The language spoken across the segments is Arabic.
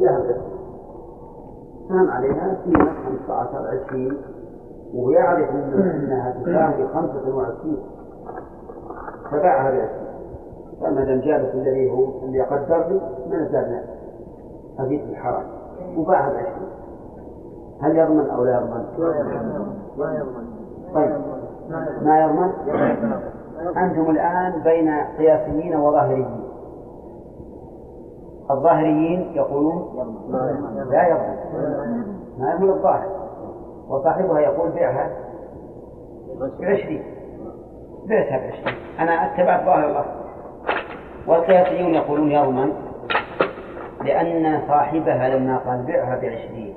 فيها القسم سهم عليها قيمة 15 20 وهو يعرف أنها تساوي 25 فباعها بعشرين. فما دام جابت الذي هو اللي يقدر لي ما أزيد في الحرام. وباعها بعشرين. هل يضمن أو لا يضمن؟ ما يضمن. طيب. ما يضمن؟ أنتم الآن بين قياسيين وظاهريين. الظاهريين يقولون لا يضمن ما يضمن الظاهر. وصاحبها يقول بيعها بعشرين بعتها بعشرين. أنا اتبعت ظاهر الله. والقياسيون يقولون يضمن لأن صاحبها لما قال بعها بعشرين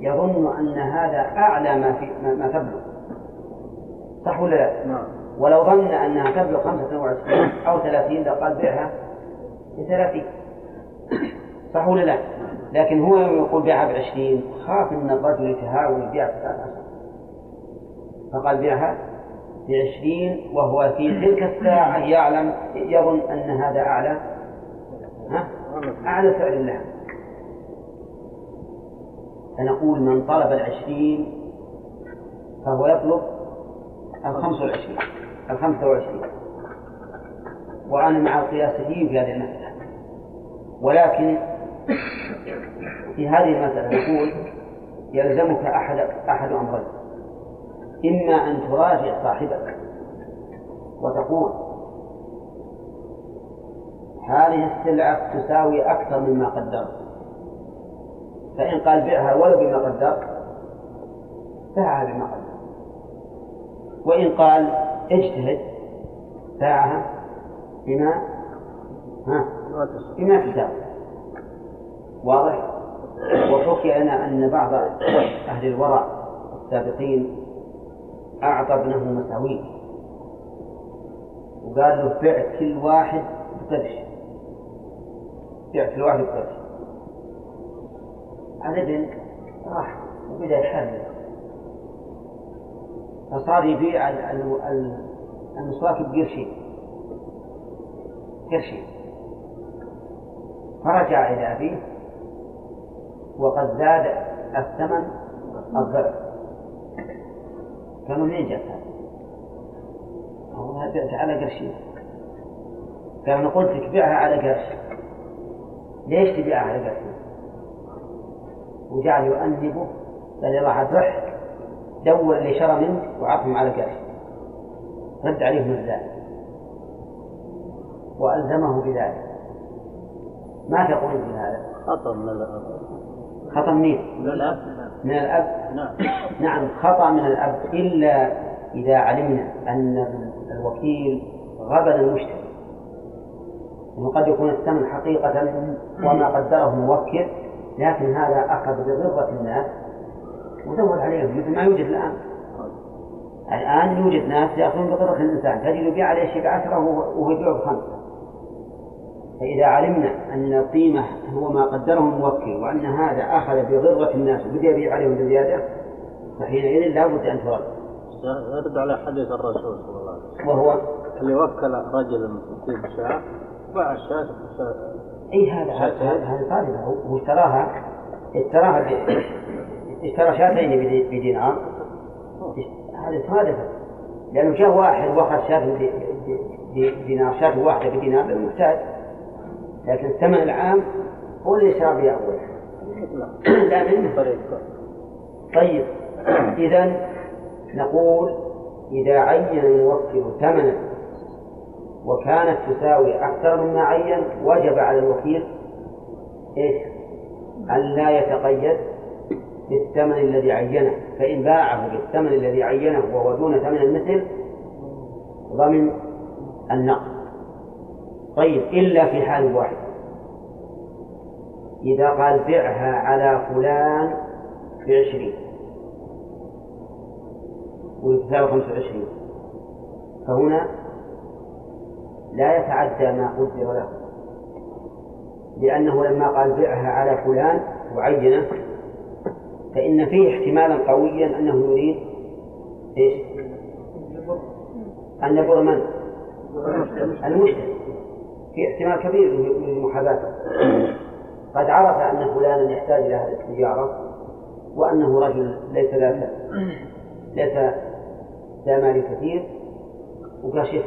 يظن أن هذا أعلى ما في ما تبلغ. صح ولا لا؟ نعم. ولو ظن أنها تبلغ 25 أو 30 لقال بيعها ب 30 صح ولا لا؟ لكن هو يقول بيعها ب 20 خاف أن الرجل يتهاون يبيع ب 13 فقال بيعها ب 20 وهو في تلك الساعة يعلم يظن أن هذا أعلى. ها؟ أعلى سعر اللحم فنقول من طلب العشرين فهو يطلب الخمس والعشرين الخمسة والعشرين وأنا مع القياسيين في هذه المسألة. ولكن في هذه المسألة نقول يلزمك أحد أحد أمرين. إما أن تراجع صاحبك وتقول هذه السلعة تساوي أكثر مما قدرت. فإن قال بيعها ولو بما قدرت باعها بما قدرت. وإن قال اجتهد باعها بما ها؟ بما تساوي واضح؟ وحكي لنا أن بعض أهل الورع السابقين أعطى ابنه مساويه وقال له بعت كل واحد بقرش. بعت كل واحد بقرش. الابن راح وبدأ يحرر فصار يبيع المسواك بقرشين. قرشين. فرجع إلى أبيه وقد زاد الثمن الضعف. كانوا منين جاء هذا؟ بعت على قرشين قال أنا قلت لك بيعها على قرش. ليش تبيعها على قرشين؟ وجعل يؤنبه بل راح رح دور اللي شرى منه وعطهم على قرش. رد عليهم الزاد وألزمه بذلك. ما تقول في هذا؟ خطأ من الأب خطأ منين؟ من الأب. من الأب؟ نعم. نعم خطأ من الأب. إلا إذا علمنا أن الوكيل غبن المشتري وقد يكون الثمن حقيقة وما قدره الموكل لكن هذا أخذ بغرة الناس وزود عليهم. مثل ما يوجد الآن. الآن يوجد ناس يأخذون بغرة الإنسان. تجد يبيع عليه شيء بعشرة وهو يبيع بخمسة. فإذا علمنا أن القيمة هو ما قدره الموكل وأن هذا أخذ بغرة الناس وبدأ يبيع عليهم بزيادة فحينئذ لا بد أن ترد يرد على حديث الرسول صلى الله عليه وسلم. وهو؟ اللي وكل رجل يجيب شاة باع الشاة إي هذا هذا طالبه هو اشتراها اشتراها اشترى شاتين بدينار. هذا صادفة لأنه جاء واحد واخذ شاة بدينار شاة واحدة بدينار للمحتاج لكن الثمن العام هو اللي اشترى به أول لا منه طيب. إذا نقول إذا عين الموكل ثمنا وكانت تساوي أكثر مما عين وجب على الوكيل إيش؟ أن لا يتقيد بالثمن الذي عينه. فإن باعه بالثمن الذي عينه وهو دون ثمن المثل ضمن النقد. طيب إلا في حال واحد. إذا قال بعها على فلان بعشرين. ويتساوي خمسة وعشرين. فهنا لا يتعدى ما قدر له لأنه لما قال بعها على فلان وعينه فإن فيه احتمالا قويا أنه يريد إيش؟ أن يبر من؟ المشتري. في احتمال كبير لمحاباته قد عرف أن فلانا يحتاج إلى هذه التجارة وأنه رجل ليس ذا ليس ذا مال كثير وقال شيخ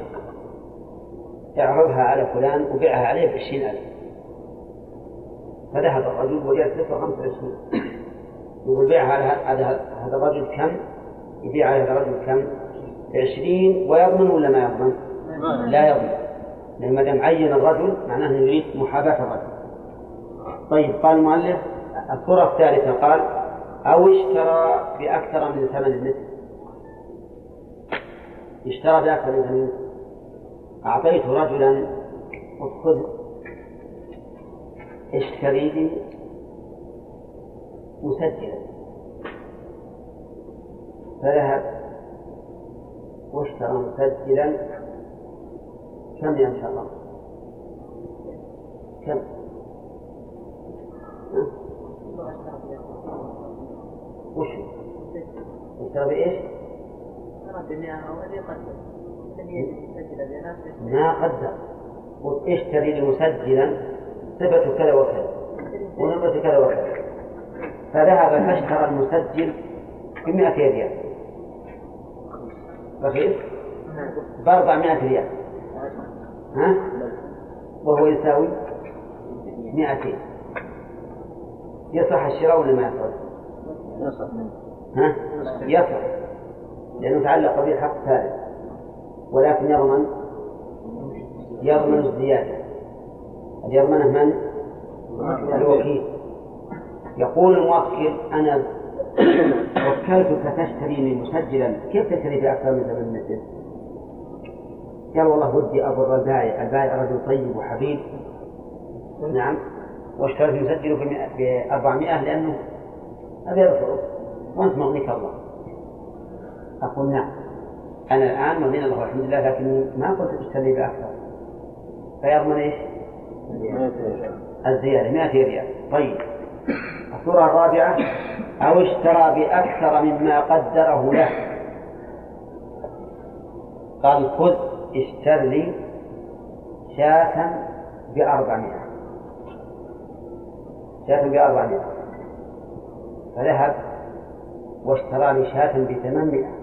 اعرضها على فلان وبيعها عليه بعشرين ألف فذهب الرجل وجاء تسعة خمسة وعشرين يقول بيعها على هذا الرجل كم؟ يبيع على هذا الرجل كم؟ بعشرين ويضمن ولا ما يضمن؟ لا يضمن لأن ما دام عين الرجل معناه يريد محاباة الرجل. طيب قال المؤلف الصورة الثالثة قال أو اشترى بأكثر من ثمن النصف اشترى بأكثر من ثمن النصف أعطيت رجلا خذ. اشتري لي مسجلا. فذهب واشترى مسجلا. كم يا إن شاء الله؟ كم؟ وش؟ اشترى بإيش؟ ما قدر. اشتري لي مسجلا؟ صفة كذا وكذا. ونمرة كذا وكذا. فذهب فاشترى المسجل بمئة ريال. رخيص بأربعمائة ريال. ها؟ وهو يساوي مئتين يصح الشراء ولا ما يصح؟ يصح ها؟ يصح لأنه تعلق به حق ثالث ولكن يضمن يضمن الزيادة يضمنه من؟ الوكيل يقول الموكل أنا وكلتك تشتري لي مسجلا كيف تشتري بأكثر من ثمن مثل؟ قال والله ودي أبر البائع البائع رجل طيب وحبيب. نعم. واشتريت مسجله ب 400 لأنه هذا يرفض وأنت مغنيك الله. أقول نعم. أنا الآن مغني الله الحمد لله لكني ما قلت أشتري بأكثر. فيضمن إيش؟ الزيادة. 100 ريال. طيب. الصورة الرابعة. أو اشترى بأكثر مما قدره له. قال خذ. اشتر لي شاة بأربعمائة. شاة بأربعمائة. فذهب واشترى لي شاة بثمانمائة.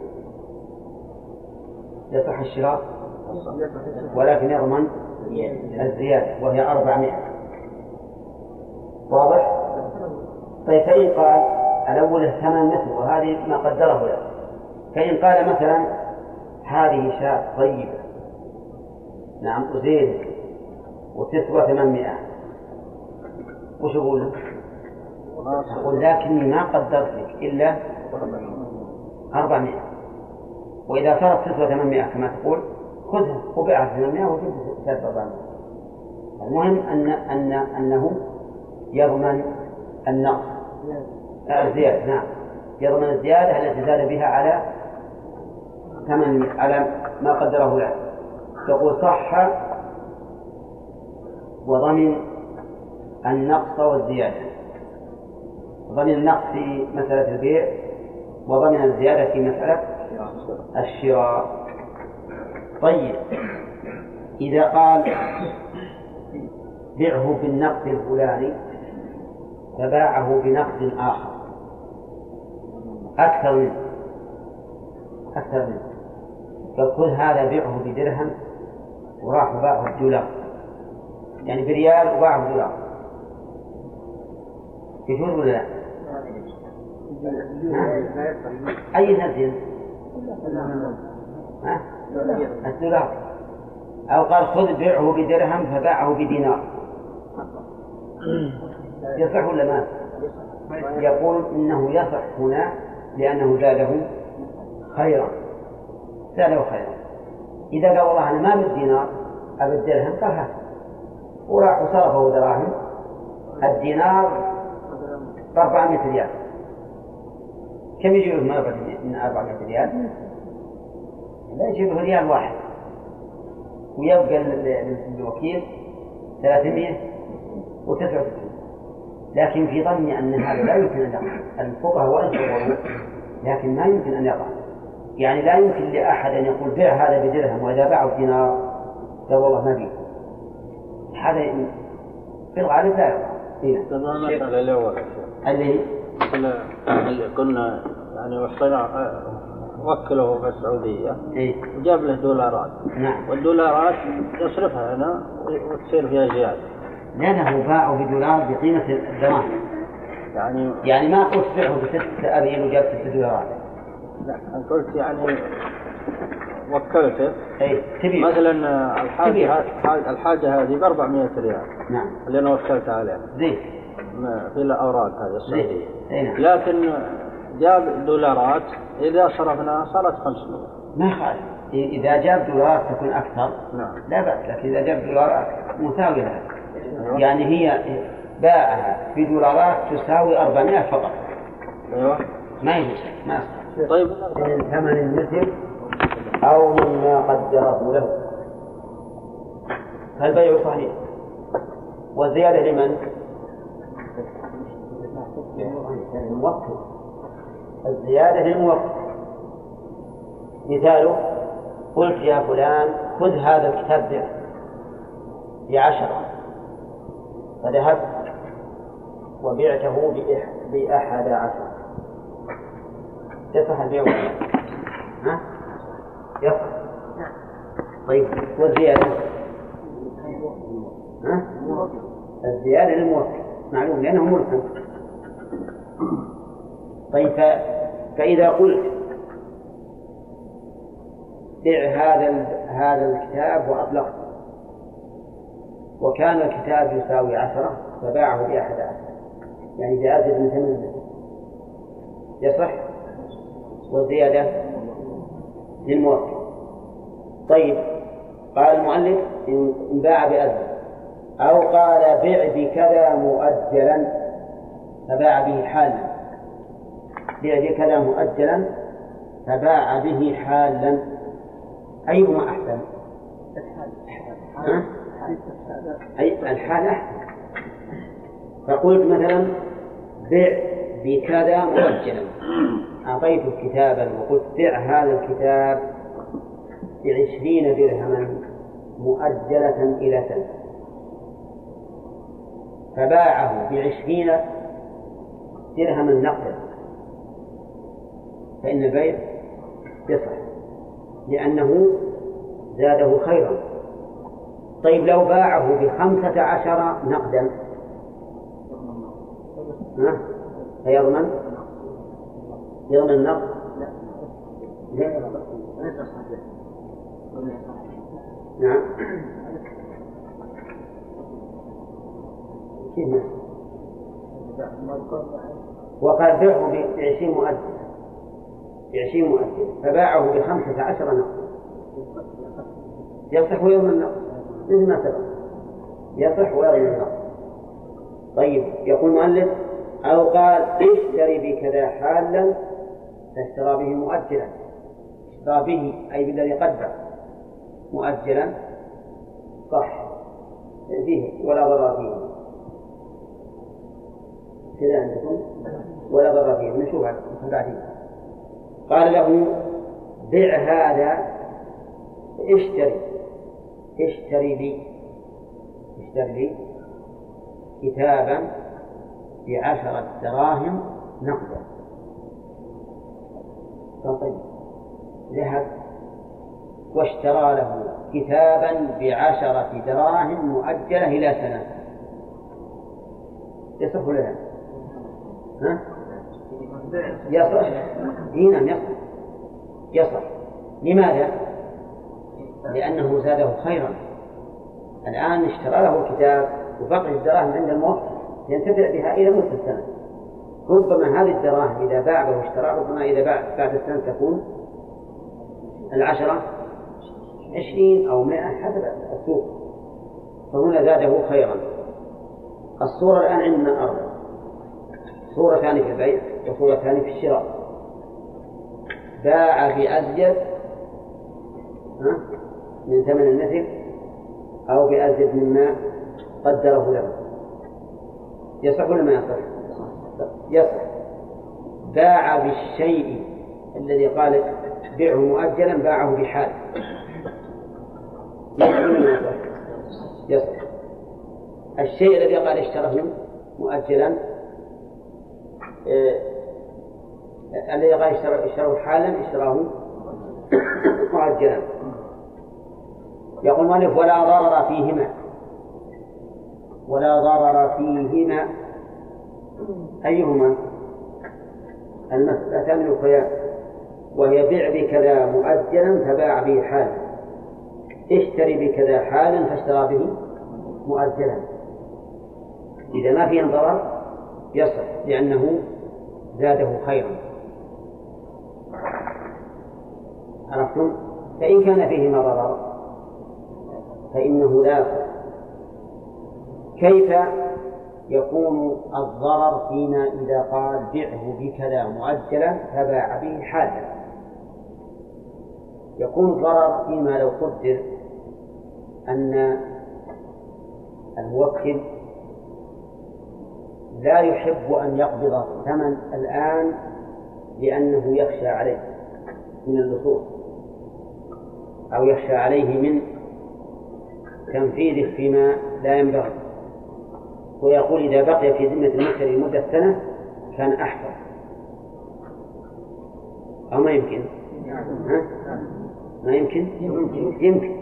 يصح الشراء ولكن يضمن الزيادة وهي أربعمائة. واضح؟ طيب فإن قال الأول الثمن مثل وهذه ما قدره له. فإن قال مثلا هذه شاة طيبة نعم وزين وتسوى ثمانمائة. وش أقول؟ أقول لكني ما قدرت لك إلا أربعمائة. وإذا صارت تسوى ثمانمائة كما تقول خذها. وبيعها ثمانمائة وجد ثلاثة أربعمائة المهم أن أن أنه يضمن النقص. الزيادة نعم. يضمن الزيادة التي زاد بها على ثمن على ما قدره له. يقول صح وضمن النقص والزيادة. ضمن النقص في مسألة البيع وضمن الزيادة في مسألة الشراء. طيب. إذا قال بعه بالنقد الفلاني فباعه بنقد آخر. أكثر منه. أكثر منه. خذ هذا بيعه بدرهم وراح وباعه بدولار يعني بريال وباعه بدولار يجوز ولا لا؟ أي نزل؟ الدولار. أو قال خذ بيعه بدرهم فباعه بدينار. يصح ولا ما؟ يقول إنه يصح هنا لأنه زاده خيرا. زاده خيرا. إذا قال والله أنا ما بالدينار أبي الدرهم قال هات وراح وصرفه دراهم. الدينار ب 400 ريال. كم يجي له من 400 ريال؟ لا يجي له ريال واحد. ويبقى للوكيل 399 لكن في ظني أن هذا لا يمكن أن يقع. الفقهاء وإن لكن ما يمكن أن يقع. يعني لا يمكن لأحد أن يقول بيع هذا بدرهم وإذا باعه بدينار قال والله ما بي هذا في الغالب لا. يقع إيه. الأولى اللي اللي قلنا يعني وصلنا وكله في السعودية. إيه؟ وجاب له دولارات. نعم. والدولارات يصرفها هنا وتصير فيها زيادة. لأنه باعوا بدولار بقيمة الدراهم يعني يعني ما قلت بيعه بستة أريل وجاب ستة دولارات. لا أنا قلت يعني وكلته أي تبيع مثلا الحاجة تبيع. ه- الحاجة هذه ب 400 ريال. نعم. اللي أنا وكلتها عليها. زين. في الأوراق هذه أي نعم. لكن جاب دولارات إذا صرفناها صارت 500 ما يخالف إ- إذا جاب دولارات تكون أكثر. نعم. لا بأس لكن إذا جاب دولارات مساوية لها. أيوة. يعني هي باعها بدولارات تساوي 400 فقط. أيوه. ما يجوز. ما يصح طيب. من ثمن المثل أو مما قدره له. فالبيع صحيح. والزيادة لمن؟ للموكل. الزيادة للموكل. مثاله قلت يا فلان خذ هذا الكتاب ب- بعشرة. فذهبت وبعته بأحد عشر. يصح البيع؟ ها؟ يصح. طيب والزيادة ها؟ الزيادة للموكل. معلوم لأنه ملك طيب ف- فإذا قلت بع هذا ال- هذا الكتاب وأطلقت وكان الكتاب يساوي عشرة فباعه بأحد عشر. يعني بأزيد من ثمن يصح؟ والزيادة للموكل طيب قال المؤلف إن باع بأزيد أو قال بع بكذا مؤجلا فباع به حالا. بع بكذا مؤجلا فباع به حالا. أيهما أحسن؟ أي الحال أحسن. فقلت مثلا بع بكذا مؤجلا. أعطيته كتابا وقلت بع هذا الكتاب بعشرين درهما مؤجلة إلى سنة. فباعه بعشرين درهما نقدا. فإن البيع يصح لأنه زاده خيرا. طيب لو باعه بخمسة عشر نقدا؟ فيضمن؟ يضمن النقد؟ لا. نعم. كيف؟ وقال بعشرين مؤجل بعشرين مؤجل فباعه بخمسة عشر نقدا يصح ويضمن النقد. مثل ما سبق. يصح ويضمن النقد. طيب يقول المؤلف أو قال اشتري بكذا حالا؟ فاشترى به مؤجلا. اشترى به أي بالذي قدر مؤجلا صح. فيه ولا ضرر فيه. كذا عندكم؟ ولا ضرر فيه. نشوف بعدين قال له بع هذا اشتري. اشتري لي. اشتري لي كتابا بعشرة دراهم نقدا. طيب ذهب واشترى له كتابا بعشرة دراهم مؤجلة إلى سنة. يصح ولا لا؟ ها؟ يصح. اي نعم يصح. يصح. لماذا؟ لأنه زاده خيرا. الآن اشترى له الكتاب وبقي الدراهم عند الموكل ينتفع بها إلى مدة السنة ربما هذه الدراهم إذا باع واشترى ربما إذا باع بعد السنة تكون العشرة عشرين أو مائة حسب السوق فهنا زاده خيرا الصورة الآن عندنا أربع صورتان في البيع وصورتان في الشراء باع بأزيد ها؟ من ثمن المثل أو بأزيد مما قدره له يصح ولا ما يصح؟ يصح. باع بالشيء الذي قال بيعه مؤجلا باعه بحال. يصح. الشيء الذي قال اشتراه مؤجلا آه، الذي قال اشتراه حالا اشتراه مؤجلا. يقول المؤلف ولا ضرر فيهما. ولا ضرر فيهما أيهما؟ المسألتان الأخريان وهي بيع بكذا مؤجلا فباع به حالا. اشتري بكذا حالا فاشترى به مؤجلا. إذا ما فيه ضرر يصح لأنه زاده خيرا. عرفتم؟ فإن كان فيهما ضرر فإنه لا كيف يكون الضرر فيما إذا قال بعه بكذا مؤجلا فباع به حالا يكون الضرر فيما لو قدر أن الموكل لا يحب أن يقبض الثمن الآن لأنه يخشى عليه من اللصوص أو يخشى عليه من تنفيذه فيما لا ينبغي. ويقول إذا بقي في ذمة المشتري لمدة سنة كان أحسن. أو ما يمكن؟ ها؟ ما يمكن؟ يمكن.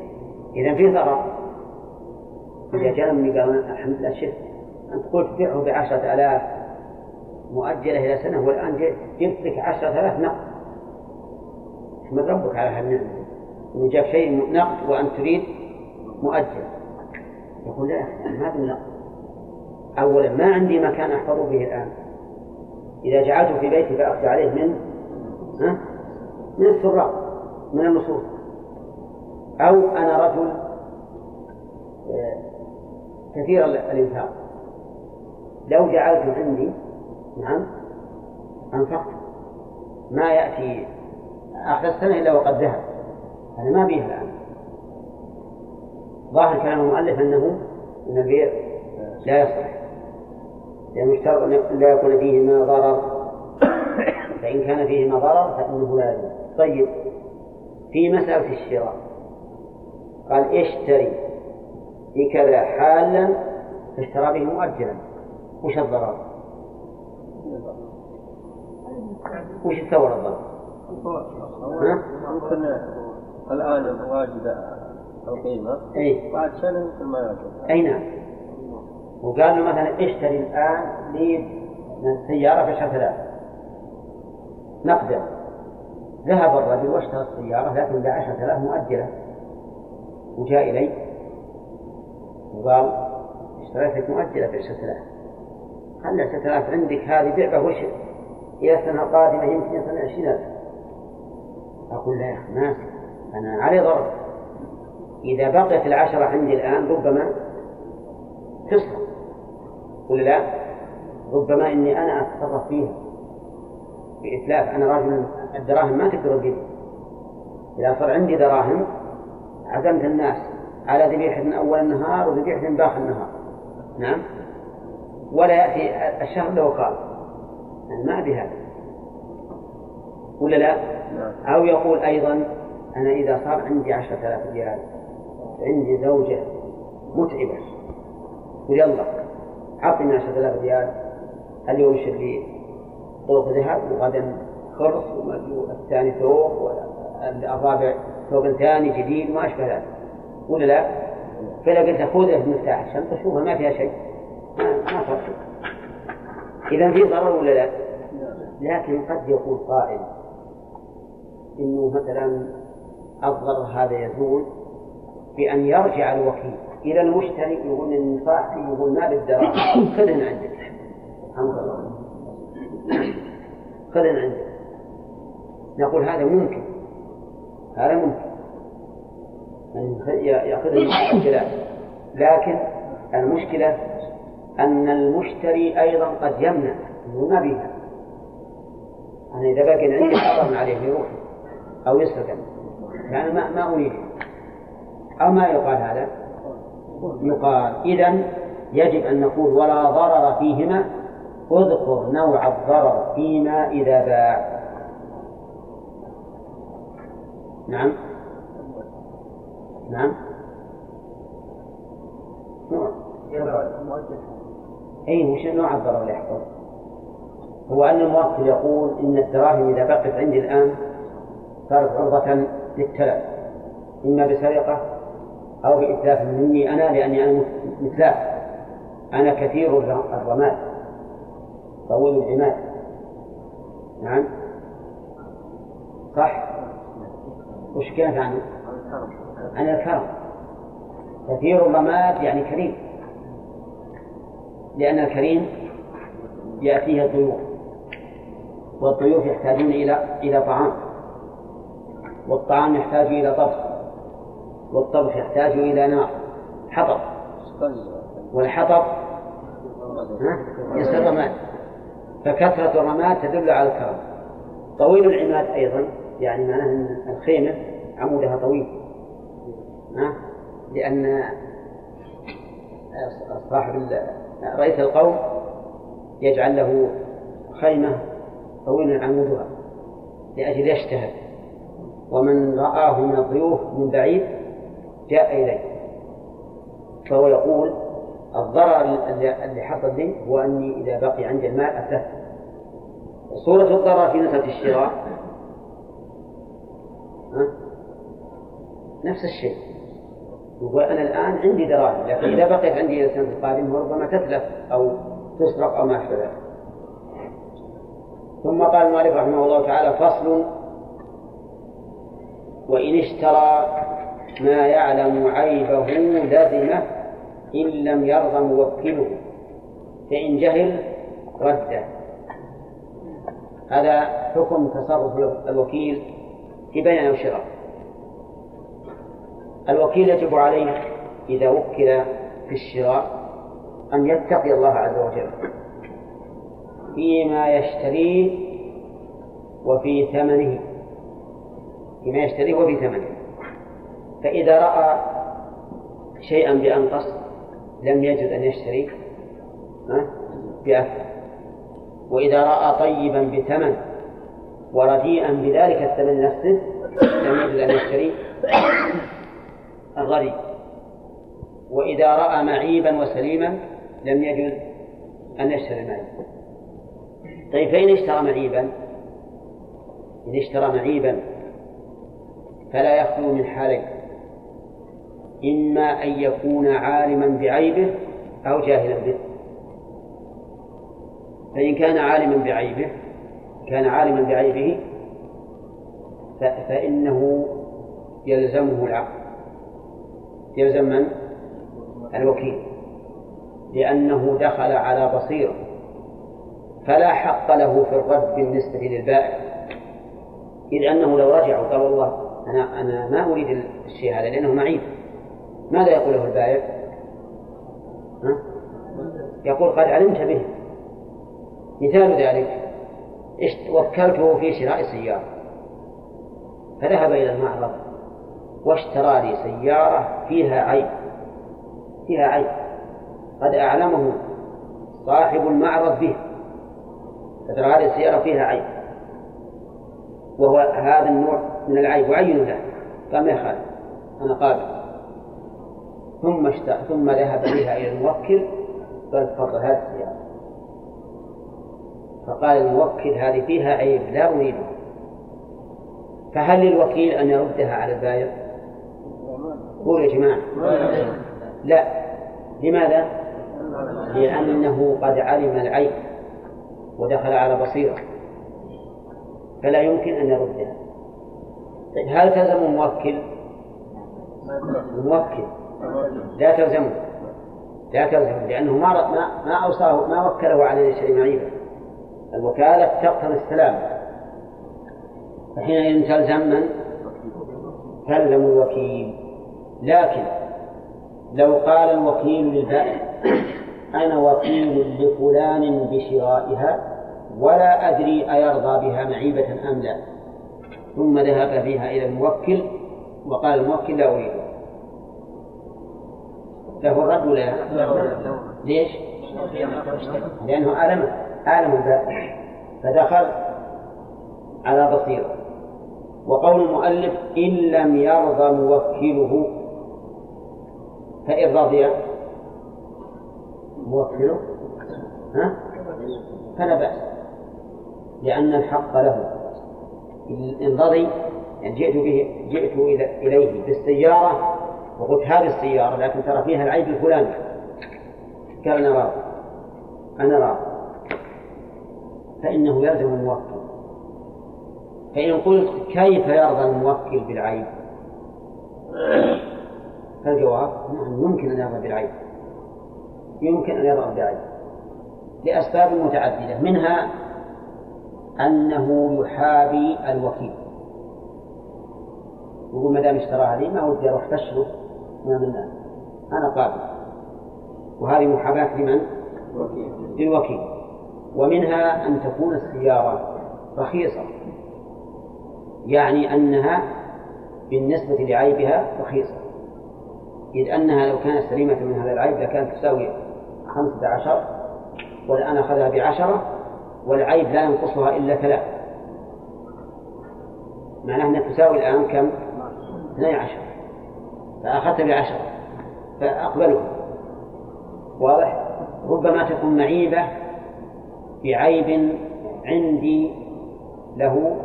إذا في ضرر إذا جاء مني قال الحمد لله شفت أنت قلت بيعه بعشرة آلاف مؤجلة إلى سنة والآن جبت لك عشرة آلاف نقد. احمد ربك على هالنعمة. إن جاء شيء نقد وأنت تريد مؤجل. يقول لا ما بالنقد أولا ما عندي مكان أحفظ به الآن. إذا جعلته في بيتي فأخشى عليه من ها؟ من السراق من النصوص. أو أنا رجل آه، كثير الإنفاق. لو جعلته عندي نعم أنفقت ما يأتي آخر السنة إلا وقد ذهب. هذا ما به الآن. ظاهر كلام المؤلف أنه أن البيع لا يصح. لأنه اشترط أن لا يكون فيهما ضرر. فإن كان فيهما ضرر فإنه لا يجوز. طيب. في مسألة الشراء. قال اشتري. بكذا حالا فاشترى به مؤجلا. وش الضرر؟ وش تصور الضرر؟ ممكن الآن واجد القيمة. أي بعد سنة مثل ما يوجد أي نعم. وقال له مثلا اشتري الآن لي سيارة بعشرة آلاف نقدا. ذهب الرجل واشترى السيارة لكن بعشرة آلاف مؤجلة. وجاء إلي وقال اشتريت لك مؤجلة بعشرة آلاف خلي عشرة آلاف عندك هذه بيعها وش إلى السنة القادمة يمكن يصل عشرين ألف أقول لا يا أخي ما أنا علي ضرر. إذا بقيت العشرة عندي الآن ربما تصرف. ولا لا؟ ربما إني أنا أتصرف فيها. بإتلاف أنا راجل الدراهم ما تقدر تجيب. إذا صار عندي دراهم عزمت الناس على ذبيحة أول النهار وذبيحة باخر النهار. نعم؟ ولا يأتي الشهر له قال. يعني ما أبي هذا. ولا لا؟ أو يقول أيضا أنا إذا صار عندي عشرة آلاف ريال عندي زوجة متعبة ويلا. أعطني آلاف ريال. اليوم اشتري لي طوق ذهب وغدا خرص والثاني ثوب والرابع ثوب ثاني جديد وما أشبه ذلك. ولا لا؟ فإذا قلت خذ مفتاح الشنطة شوفها ما فيها شيء. ما ما فرق إذا في ضرر ولا لا؟ لكن قد يقول قائل إنه مثلا الضرر هذا يزول بأن يرجع الوكيل. إلى المشتري يقول إن صاحبي يقول ما بالدراهم خذهن عندك الحمد لله. خذهن عندك نقول هذا ممكن. هذا ممكن. يأخذ المشكلات لكن المشكلة أن المشتري أيضا قد يمنع. أنه ما بيها. أنا إذا بقي عندي حرم عليه يروح أو يسرق. يعني ما ما أريد. أو ما يقال هذا. يقال إذا يجب أن نقول ولا ضرر فيهما. اذكر نوع الضرر فيما إذا باع. نعم. نعم. أي وش نوع الضرر اللي يحصل؟ هو أن الموكل يقول إن الدراهم إذا بقت عندي الآن صارت عرضة للتلف إما بسرقة أو بإتلاف مني أنا لأني أنا مثلاث أنا كثير الرماد طويل العماد. نعم. صح؟ وش كانت عنه؟ عن الكرم كثير الرماد يعني كريم. لأن الكريم يأتيه الضيوف والضيوف يحتاجون إلى إلى طعام والطعام يحتاج إلى طبخ. والطبخ يحتاج إلى نار حطب. والحطب يصير رماد. فكثرة الرماد تدل على الكرم. طويل العماد أيضا يعني معناه أن الخيمة عمودها طويل. لأن صاحب رئيس القوم يجعل له خيمة طويلة عمودها لأجل يشتهر. ومن رآه من الضيوف من بعيد جاء إليه. فهو يقول الضرر اللي حصل لي هو أني إذا بقي عندي المال أتلفت صورة الضرر في نسبة الشراء. نفس الشيء. وأنا الآن عندي دراهم لكن إذا بقيت عندي إلى السنة القادمة ربما تتلف أو تسرق أو ما أشبه ذلك. ثم قال المؤلف رحمه الله تعالى فصل وإن اشترى ما يعلم عيبه لزمه إن لم يرضى موكله فإن جهل رده. هذا حكم تصرف الوكيل في بيع أو شراء. الوكيل يجب عليه إذا وكل في الشراء أن يتقي الله عز وجل فيما يشتريه وفي ثمنه. فيما يشتريه وفي ثمنه. فإذا رأى شيئا بأنقص لم يجد أن يشتري بأكثر وإذا رأى طيبا بثمن ورديئا بذلك الثمن نفسه لم يجد أن يشتري الغريب وإذا رأى معيبا وسليما لم يجد أن يشتري المعيب طيب فإن اشترى معيبا إن اشترى معيبا فلا يخلو من حالين. إما أن يكون عالما بعيبه أو جاهلا به. فإن كان عالما بعيبه كان عالما بعيبه فإنه يلزمه العقد يلزم من؟ الوكيل. لأنه دخل على بصيرة فلا حق له في الرد بالنسبة للبائع. إذ أنه لو رجع وقال والله أنا أنا ما أريد الشيء هذا لأنه معيب ماذا يقول له البائع؟ ها؟ يقول قد علمت به. مثال ذلك وكلته في شراء سيارة فذهب إلى المعرض واشترى لي سيارة فيها عيب. فيها عيب. قد أعلمه صاحب المعرض به. فترى هذه السيارة فيها عيب. وهو هذا النوع من العيب وعين له. قال ما أنا قابل. ثم اشت... ثم ذهب بها إلى الموكل تفضل هذه السيارة فقال الموكل هذه فيها عيب لا أريدها فهل للوكيل أن يردها على البايع؟ قول يا جماعة. لا. لماذا؟ لأنه قد علم العيب ودخل على بصيرة. فلا يمكن أن يردها. طيب هل تلزم الموكل؟ الموكل. لا تلزمه. لا تلزمه لأنه ما ما ما أوصاه ما وكله على يشتري معيبا الوكالة تقتضي السلام. فحينئذ تلزم من؟ تلزم الوكيل. لكن لو قال الوكيل للبائع أنا وكيل لفلان بشرائها ولا أدري أيرضى بها معيبة أم لا. ثم ذهب بها إلى الموكل وقال الموكل لا أريدها له الرد ولا لا؟ ليش؟ لأنه أعلم أعلم البائع فدخل على بصيرة. وقول المؤلف إن لم يرضى موكله. فإن رضي. موكله؟ ها؟ فلا بأس. لأن الحق له. إن رضي يعني جئت به جئت إليه بالسيارة وقلت هذه السيارة لكن ترى فيها العيب الفلاني. قال أنا راضي. أنا راضي. فإنه يلزم الموكل. فإن قلت كيف يرضى الموكل بالعيب؟ فالجواب نعم يمكن أن يرضى بالعيب. يمكن أن يرضى بالعيب. لأسباب متعددة. منها أنه يحابي الوكيل. يقول ما دام اشتراها لي ما ودي أروح فشله أمام الناس. أنا قابل وهذه محاباة لمن؟ للوكيل. ومنها أن تكون السيارة رخيصة. يعني أنها بالنسبة لعيبها رخيصة. إذ أنها لو كانت سليمة من هذا العيب لكانت تساوي خمسة عشر والآن أخذها بعشرة والعيب لا ينقصها إلا ثلاث معناه أنها تساوي الآن كم؟ 12 فأخذت بعشرة فأقبلها واضح؟ ربما تكون معيبة بعيب عندي له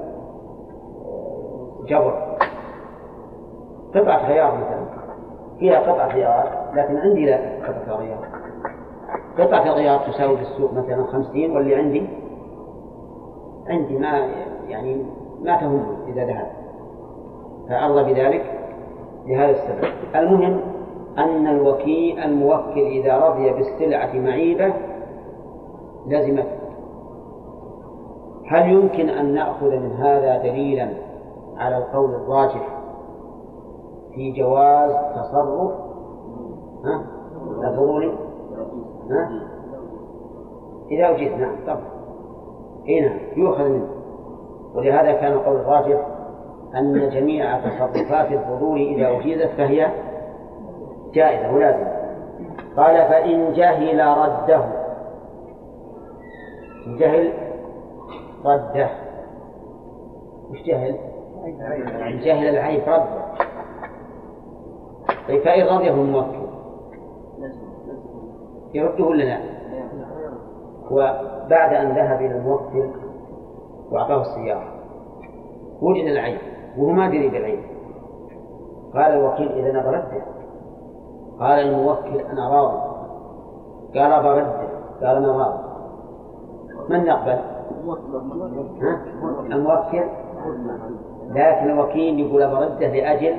جبر. قطعة غيار مثلا. فيها قطعة غيار لكن عندي لا قطعة غيار قطعة الغيار تساوي في السوق مثلا خمسين واللي عندي عندي ما يعني ما تهم إذا ذهب. فأرضى بذلك. لهذا السبب. المهم أن الوكيل الموكل إذا رضي بالسلعة معيبة لزمته. هل يمكن أن نأخذ من هذا دليلا على القول الراجح في جواز تصرف؟ ها؟ ها؟ إذا وجدت نعم طبعا إيه نعم يؤخذ منه. ولهذا كان القول الراجح أن جميع تصرفات الفضول إذا وجدت فهي جائزة ولازمة قال فإن جهل رده. جهل رده. وش جهل؟ جهل العيب رده. طيب فإن رضيه الموكل. يرده ولا لا؟ وبعد أن ذهب إلى الموكل وأعطاه السيارة. وجد العيب. وهو ما دري بالعيب قال الوكيل إذا أنا برده قال الموكل أنا راضي. قال برده قال أنا راضي. من نقبل؟ ها؟ الموكل. لكن الوكيل يقول برده لأجل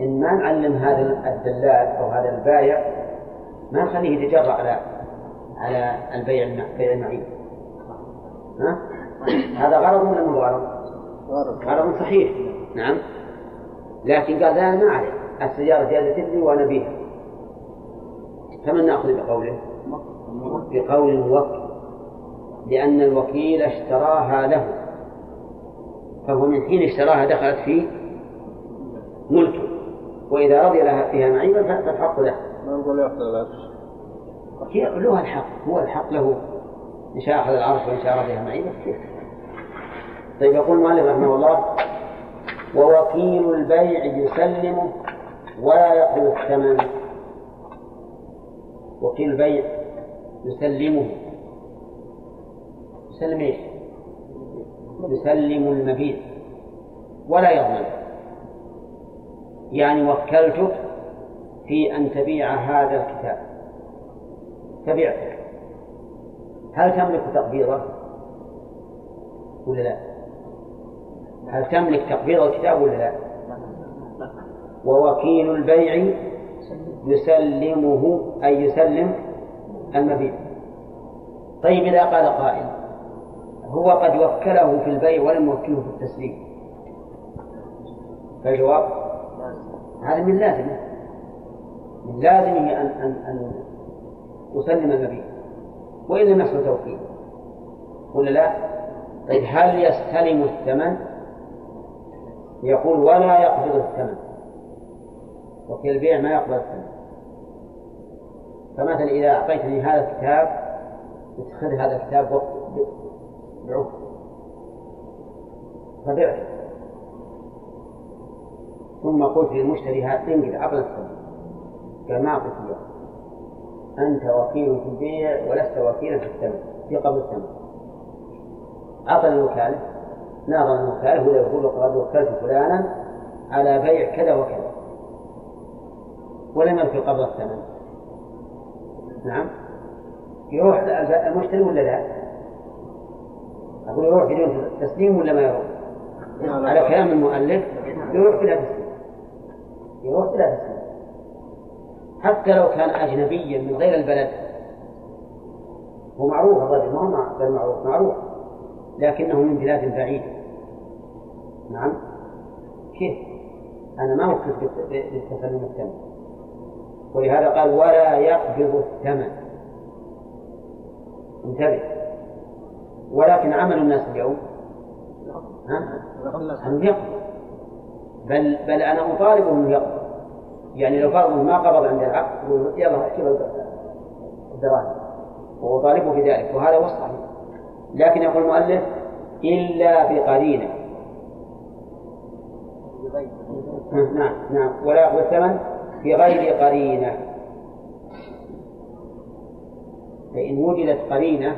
إن ما نعلم هذا الدلال أو هذا البايع ما نخليه يتجرأ على على البيع بيع المعين. ها؟ هذا غرض ولا مو غرض؟ غرض صحيح. نعم. لكن قال لا ما عليه. السيارة جازت لي وأنا بيها. فمن نأخذ بقوله؟ بقول الموكل لأن الوكيل اشتراها له. فهو من حين اشتراها دخلت في ملكه. وإذا رضي لها فيها معيبا فالحق له. ما نقول. له الحق. هو الحق له. إن شاء أخذ العرش وإن شاء رضيها معيبا. كيف؟ طيب يقول المؤلف رحمه الله ووكيل البيع يسلمه ولا يقبل الثمن. وكيل البيع يسلمه. يسلم إيش؟ يسلم المبيع. ولا يضمن يعني وكلتك في أن تبيع هذا الكتاب. فبعته هل تملك تقبيضه؟ ولا لا؟ هل تملك تقبيض الكتاب ولا لا؟ ووكيل البيع يسلمه أي يسلم المبيع طيب إذا قال قائل هو قد وكله في البيع ولم يوكله في التسليم فالجواب هذا من لازمه من لازمه أن أن أن يسلم المبيع وإن لم يحصل توكيل ولا لا؟ طيب هل يستلم الثمن؟ يقول ولا يقبض الثمن وفي البيع ما يقبل الثمن فمثلا إذا أعطيتني هذا الكتاب اتخذ هذا الكتاب بعه. فبعته ثم قلت للمشتري هات انقل عقل الثمن قال ما أعطيك إياه أنت وكيل في البيع ولست وكيلا في الثمن في قبض الثمن أعطى الوكالة ناظر الوكالة هو يقول قد وكلت فلانا على بيع كذا وكذا. ولم يلقي قبض الثمن. نعم. يروح المشتري ولا لا؟ أقول يروح بدون تسليم ولا ما يروح؟ على كلام المؤلف يروح بلا تسليم. يروح بلا تسليم. حتى لو كان أجنبيا من غير البلد. هو معروف الرجل ما هو معروف معروف. لكنه من بلاد بعيدة نعم. كيف؟ أنا ما وكلت بالتسلم الثمن. ولهذا قال ولا يقبض الثمن. انتبه. ولكن عمل الناس اليوم ها؟ أن يقبض. بل بل أنا أطالبه أنه يقبض. يعني لو فرض ما قبض عند العقد يلا اكتب الدراهم؟ وأطالبه بذلك وهذا هو الصحيح. لكن يقول المؤلف إلا بقرينة نعم نعم. ولا يأخذ الثمن بغير قرينة. فإن وجدت قرينة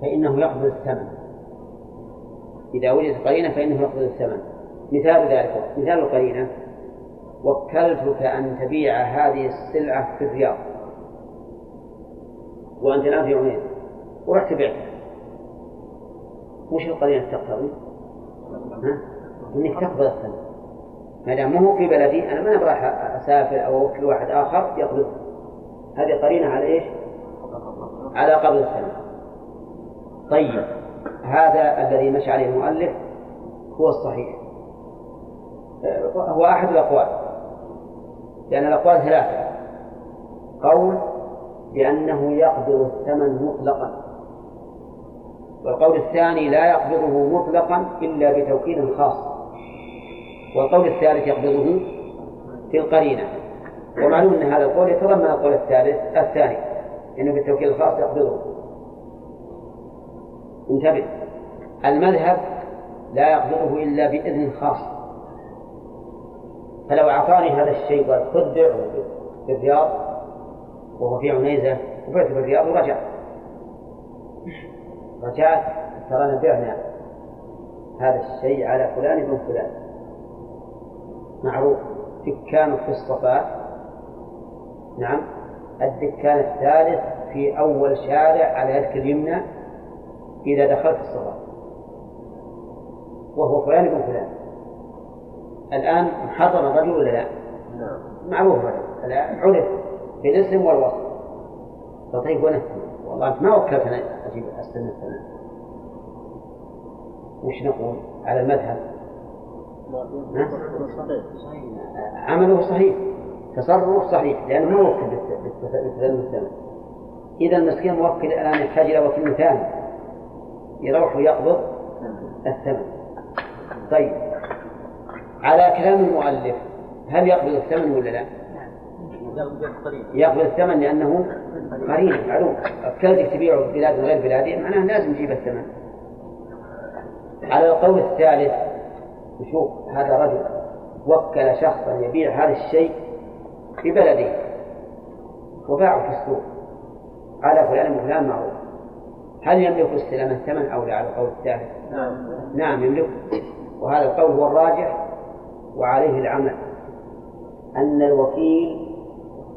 فإنه يقبض الثمن. إذا وجدت قرينة فإنه يقبض الثمن. مثال ذلك مثال القرينة. وكلتك أن تبيع هذه السلعة في الرياض. وأنت الآن في عنيزة ورحت بعتها وش القرينة تقتضي؟ إنك تقبض الثمن ما دام هو في بلدي أنا ما أبغى أسافر أو أوكل واحد آخر يقبض هذه قرينة على إيش؟ على قبض الثمن طيب هذا الذي مشى عليه المؤلف هو الصحيح. هو أحد الأقوال. لأن الأقوال ثلاثة. قول بأنه يقبض الثمن مطلقا. والقول الثاني لا يقبضه مطلقا إلا بتوكيل خاص. والقول الثالث يقبضه في القرينة. ومعلوم أن هذا القول يتضمن القول الثالث الثاني أنه بالتوكيل الخاص يقبضه. انتبه. المذهب لا يقبضه إلا بإذن خاص. فلو أعطاني هذا الشيء قال خذ في الرياض وهو في عنيزة وبعت في الرياض ورجع. رجعت ترانا بعنا هذا الشيء على فلان بن فلان. معروف دكان في الصفاء نعم الدكان الثالث في أول شارع على يدك اليمنى إذا دخلت الصفاء وهو فلان بن فلان. الآن حضر الرجل ولا لا؟ نعم. معروف الآن عرف بالاسم والوصف. فطيب ونفسه. والله ما وكلتنا أجيب أستنى السنة. وش نقول على المذهب؟ عمله صحيح. تصرف صحيح لأنه ما وكل الثمن إذا المسكين موكل الآن يحتاج إلى وكيل ثاني يروح ويقبض الثمن. طيب. على كلام المؤلف هل يقبض الثمن ولا لا؟ يقبض الثمن لأنه قرين معلوم أفكارك تبيعه في بلاد غير بلادي معناه لازم يجيب الثمن. على القول الثالث نشوف هذا رجل وكل شخصا يبيع هذا الشيء في بلده وباعه في السوق. على فلان وفلان معروف. هل يملك استلام الثمن أو لا؟ على القول الثالث؟ نعم. نعم يملك. وهذا القول هو الراجح وعليه العمل. أن الوكيل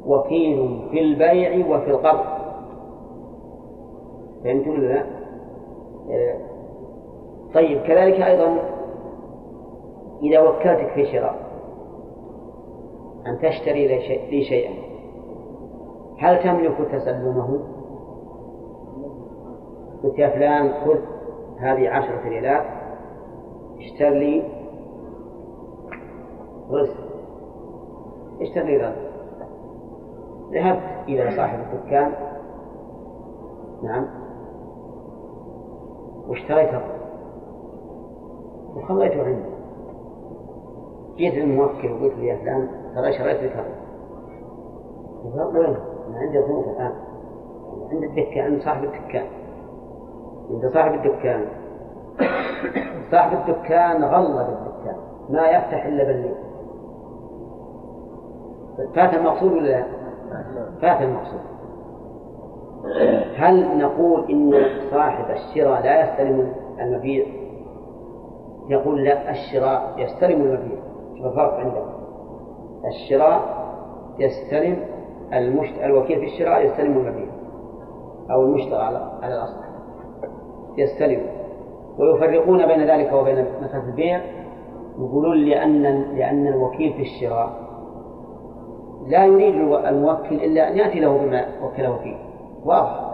وكيل في البيع وفي القرض فهمتم لا؟ آه، طيب كذلك أيضا إذا وكلتك في شراء أن تشتري لي شيئا هل تملك تسلمه؟ قلت يا فلان خذ هذه عشرة ريالات اشتر لي غرس اشتر لي غرس ذهبت إلى صاحب الدكان. نعم. واشتريت وخليته عنده. جيت للموكل وقلت له يا فلان ترى شريت لك هذا وين؟ أنا عندي ظروف الآن. عند الدكان عند صاحب الدكان. عند صاحب الدكان. صاحب الدكان غلظ الدكان. ما يفتح إلا بالليل. فات المقصود ولا لا؟ فات المقصود. هل نقول إن صاحب الشراء لا يستلم المبيع؟ يقول لا الشراء يستلم المبيع. شوف الفرق عندنا الشراء يستلم المشت... الوكيل في الشراء يستلم المبيع. أو المشترى على على الأصل. يستلم. ويفرقون بين ذلك وبين مثلا البيع. يقولون لأن لأن الوكيل في الشراء لا يريد الموكل إلا أن يأتي له بما وكله فيه. واضح؟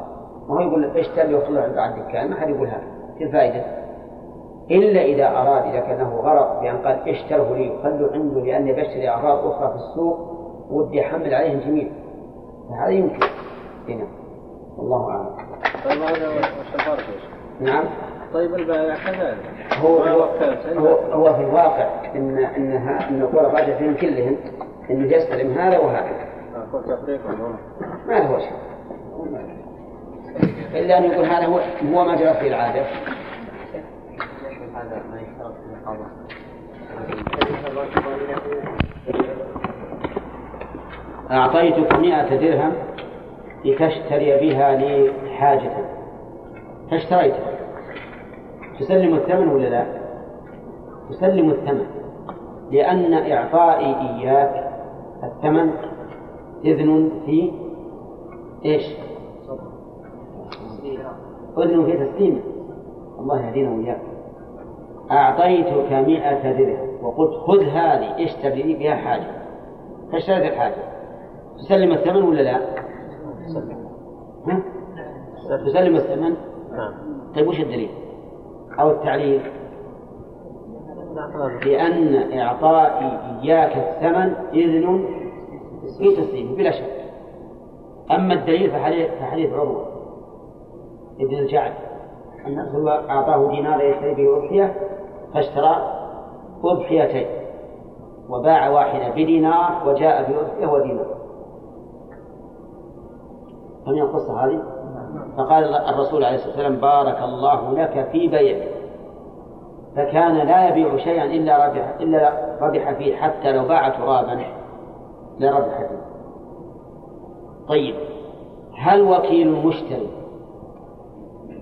ما هو يقول اشتري وخذه عند الدكان ما حد يقول هذا في الفائدة؟ إلا إذا أراد إذا كان له غرض بأن قال اشتره لي؟ وخلوا عنده لأني بشتري أغراض أخرى في السوق ودي أحمل عليهم جميل. فهذا يمكن. هنا. والله أعلم. طيب هذا نعم. طيب البائع كذلك. هو هو, هو, هو في الواقع ان انها إن قول الراجع فيهم كلهم. إنه يستلم هذا وهذا. ما له شيء إلا أن يقول هذا هو هو ما جرت به العادة. أعطيتك مئة درهم لتشتري بها لي حاجة. فاشتريتها تسلم الثمن ولا لا؟ تسلم الثمن. لأن إعطائي إياك الثمن إذن في إيش؟ إذن في تسليمه الله يهدينا وإياك أعطيتك مئة درهم وقلت خذ هذه اشتري لي بها حاجة فاشتريت الحاجة تسلم الثمن ولا لا؟ ها؟ تسلم الثمن؟ نعم طيب وش الدليل؟ أو التعليل؟ لأن إعطائي إياك الثمن إذن في تسليمه بلا شك. أما الدليل فحديث فحديث عروة ابن الجعد أن رسول الله أعطاه دينار يشتري به أضحية فاشترى أضحيتين وباع واحدة بدينار وجاء بأضحية ودينار. فمن القصة هذه؟ فقال الرسول عليه الصلاة والسلام بارك الله لك في بيعك. فكان لا يبيع شيئا إلا ربح إلا ربح فيه حتى لو باع ترابا. لربح فيه. طيب هل وكيل المشتري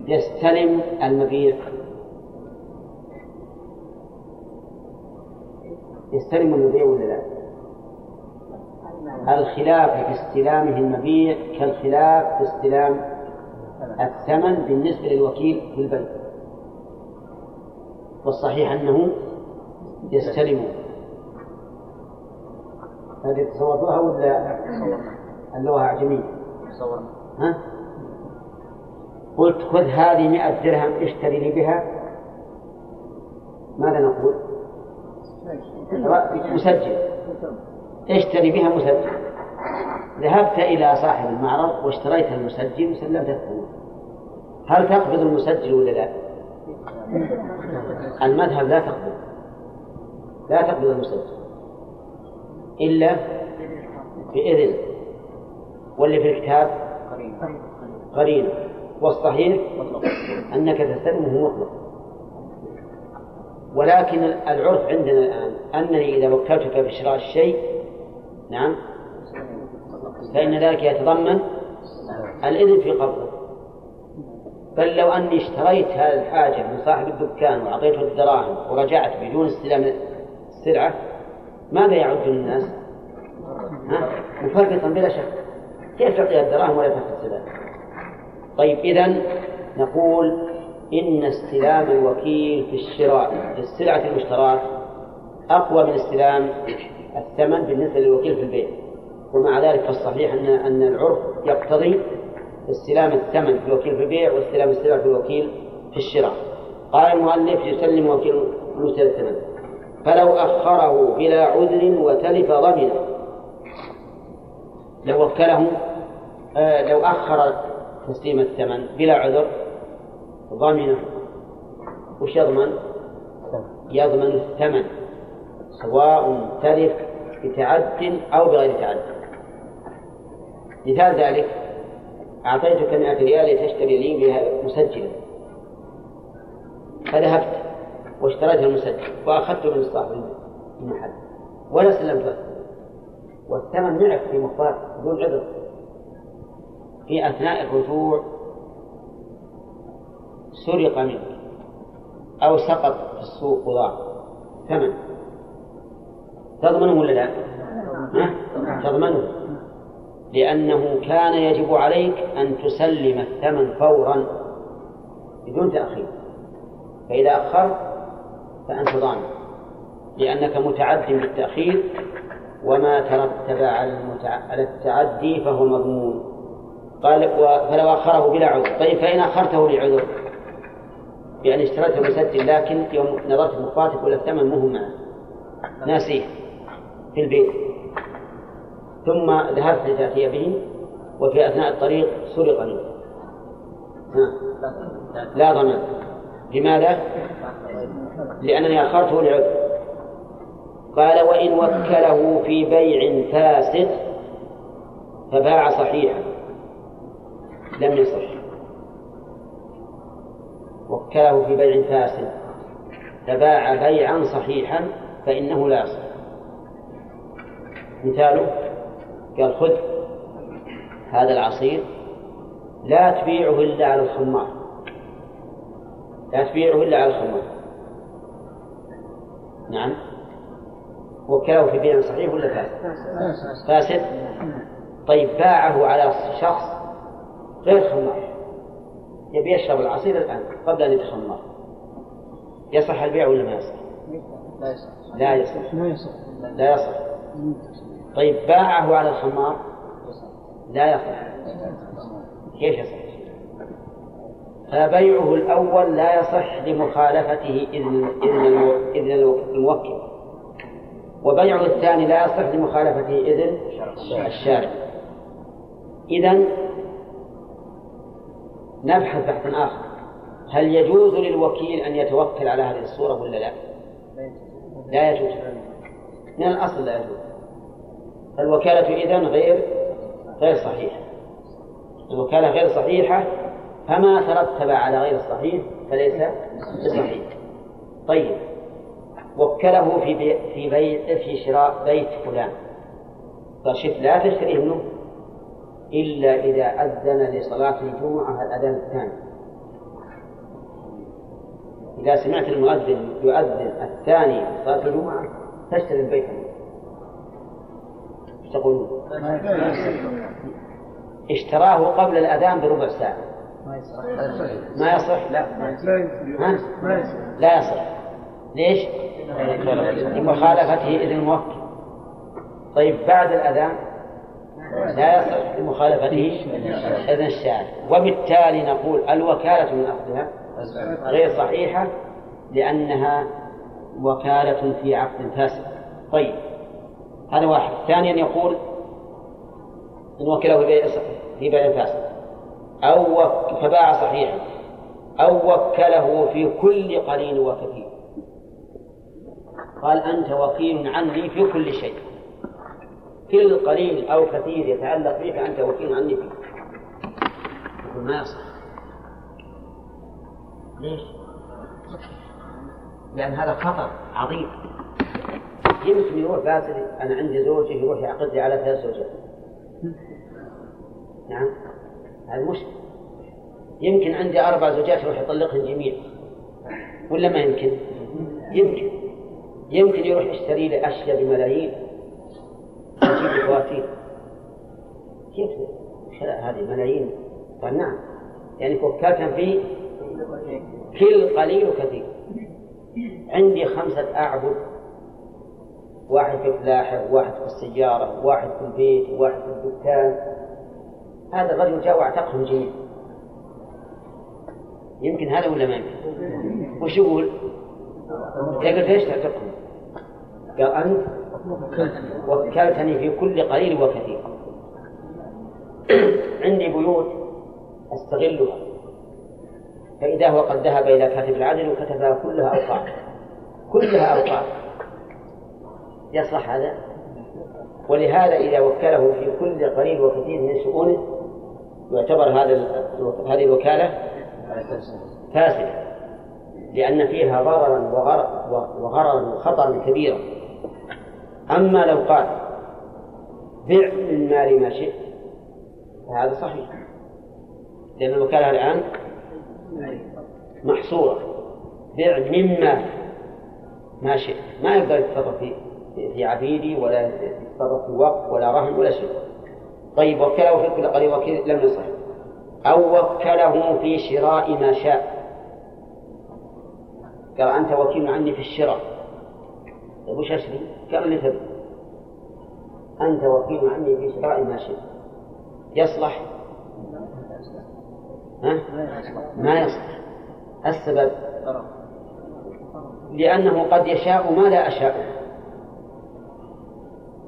يستلم المبيع؟ يستلم المبيع ولا لا؟ الخلاف في استلامه المبيع كالخلاف في استلام الثمن بالنسبة للوكيل في البيع. والصحيح أنه يستلمه هذه تصورتوها ولا اللغة أعجمية؟ ها؟ قلت خذ هذه مئة درهم اشتري لي بها ماذا نقول؟ مسجل اشتري بها مسجل ذهبت إلى صاحب المعرض واشتريت المسجل وسلمت الثمن هل تقبض المسجل ولا لا؟ المذهب لا تقبض لا تقبض المسجل إلا بإذن واللي في الكتاب قرينة. والصحيح أنك تستلمه مطلق ولكن العرف عندنا الآن أنني إذا وكلتك بشراء الشيء نعم فإن ذلك يتضمن الإذن في قبضه. بل لو أني اشتريت هذه الحاجة من صاحب الدكان وأعطيته الدراهم ورجعت بدون استلام السلعة ماذا يعد الناس؟ ها؟ مفرطا بلا شك كيف تعطيها الدراهم ولا تأخذ السلعة؟ طيب إذا نقول إن استلام الوكيل في الشراء في السلعة المشتراة أقوى من استلام الثمن بالنسبة للوكيل في البيع ومع ذلك فالصحيح أن أن العرف يقتضي استلام الثمن في الوكيل في البيع واستلام السلع في الوكيل في الشراء. قال المؤلف يسلم وكيل المشتري الثمن. فلو أخره بلا عذر وتلف ضمنه. لو وكله آه لو أخر تسليم الثمن بلا عذر ضمنه وش يضمن؟ يضمن الثمن سواء تلف بتعد أو بغير تعد. مثال ذلك أعطيتك مئة ريال لتشتري لي بها مسجلا. فذهبت واشتريت المسجل وأخذته من صاحب المحل ولا سلمت والثمن معك في مخبار بدون عذر في أثناء الرجوع سرق منك أو سقط في السوق وضاع ثمن. تضمنه ولا لا؟ ها؟ تضمنه. لأنه كان يجب عليك أن تسلم الثمن فورا بدون تأخير. فإذا أخرت فأنت ضامن لأنك متعد بالتأخير وما ترتب على التعدي فهو مضمون. قال فلو أخره بلا عذر. طيب فإن أخرته لعذر بأن اشتريته بسد لكن يوم نظرت مخاطب ولا الثمن مهم ناسيه في البيت. ثم ذهبت لتأتي به وفي أثناء الطريق سرق منه. لا ضمان لماذا؟ لأنني أخرته لعذر. قال وإن وكله في بيع فاسد فباع صحيحا. لم يصح. وكله في بيع فاسد فباع بيعا صحيحا فإنه لا يصح. مثاله؟ قال خذ هذا العصير لا تبيعه إلا على الخمار. لا تبيعه إلا على الخمار. نعم. وكله في بيع صحيح ولا فاسد؟ فاسد. طيب باعه على شخص غير خمار. يبي يشرب العصير الآن قبل أن يتخمر يصح البيع ولا ما يصح؟ لا يصح. لا يصح. لا يصح. طيب باعه على الخمار؟ لا يصح كيف يصح؟ فبيعه الأول لا يصح لمخالفته إذن إذن الموكل. وبيعه الثاني لا يصح لمخالفته إذن الشارع. إذا نبحث بحثا آخر. هل يجوز للوكيل أن يتوكل على هذه الصورة ولا لا؟ لا يجوز. من الأصل لا يجوز. الوكالة إذن غير غير صحيحة الوكالة غير صحيحة فما ترتب على غير الصحيح فليس بصحيح. طيب وكله في بي في بيت في شراء بيت فلان. فشف لا تشتريه منه إلا إذا أذن لصلاة الجمعة الأذان الثاني. إذا سمعت المؤذن يؤذن الثاني صلاة الجمعة تشتري البيت إيش تقولون؟ اشتراه قبل الأذان بربع ساعة. ما يصح؟ لا. ها؟ لا يصح. ليش؟ لمخالفته إذن موكل. طيب بعد الأذان؟ لا يصح. لمخالفته إذن الشارع وبالتالي نقول الوكالة من أصلها غير صحيحة لأنها وكالة في عقد فاسد. طيب. هذا واحد. ثانيا يقول إن وكله في بيع فاسد. أو فباع صحيحا. أو وكله في كل قليل وكثير قال أنت وكيل عني في كل شيء. كل قليل أو كثير يتعلق بك أنت وكيل عني فيه. يقول ما يصح. ليش؟ لأن هذا خطر عظيم. يمكن يروح باسل. أنا عندي زوجة يروح يعقد لي على ثلاث زوجات. نعم. هذا مشكلة يمكن عندي أربع زوجات يروح يطلقهن جميع. ولا ما يمكن؟ يمكن. يمكن يروح يشتري لي أشياء بملايين. يجيب فواتير كيف؟ هذه ملايين. قال نعم. يعني فكاكا في كل قليل وكثير. عندي خمسة أعبد. واحد في فلاحة وواحد في السيارة وواحد في البيت وواحد في الدكان. هذا الرجل جاء واعتقهم جميعا. يمكن هذا ولا ما يمكن؟ وش يقول؟ يقول ليش تعتقهم؟ قال أنت وكلتني في كل قليل وكثير. عندي بيوت أستغلها. فإذا هو قد ذهب إلى كاتب العدل وكتبها كلها أوقات. كلها أوقات. يصلح هذا؟ ولهذا إذا وكله في كل قليل وكثير من شؤونه يعتبر هذا هذه الوكالة فاسدة لأن فيها ضررا وغررا وخطرا كبيرا. أما لو قال بع من مال ما شئت فهذا صحيح لأن الوكالة الآن محصورة. بع مما ما شئت. ما يقدر يتصرف في في عبيدي ولا يتصرف في وقت ولا رهن ولا شيء. طيب وكله في كل قليل وكيل لم يصح. أو وكله في شراء ما شاء. قال أنت وكيل عني في الشراء. طيب وش أشري؟ قال اللي تبي؟ أنت وكيل عني في شراء ما شئت يصلح؟ ها؟ ما يصلح. السبب؟ لأنه قد يشاء ما لا أشاء.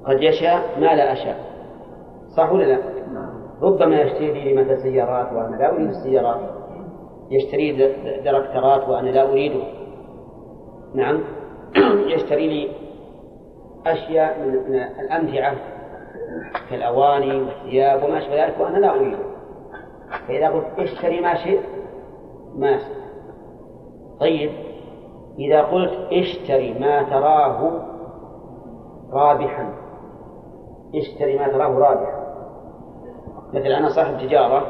قد يشاء ما لا أشاء. صح ولا لا؟ ربما يشتري لي مثل سيارات وأنا لا أريد السيارات. يشتري دركترات وأنا لا أريده. نعم. يشتري لي أشياء من الأمتعة كالأواني والثياب وما أشبه ذلك وأنا لا أريده. فإذا قلت اشتري ما شئت ما طيب. إذا قلت اشتري ما تراه رابحا اشتري ما تراه رابحا مثل أنا صاحب تجارة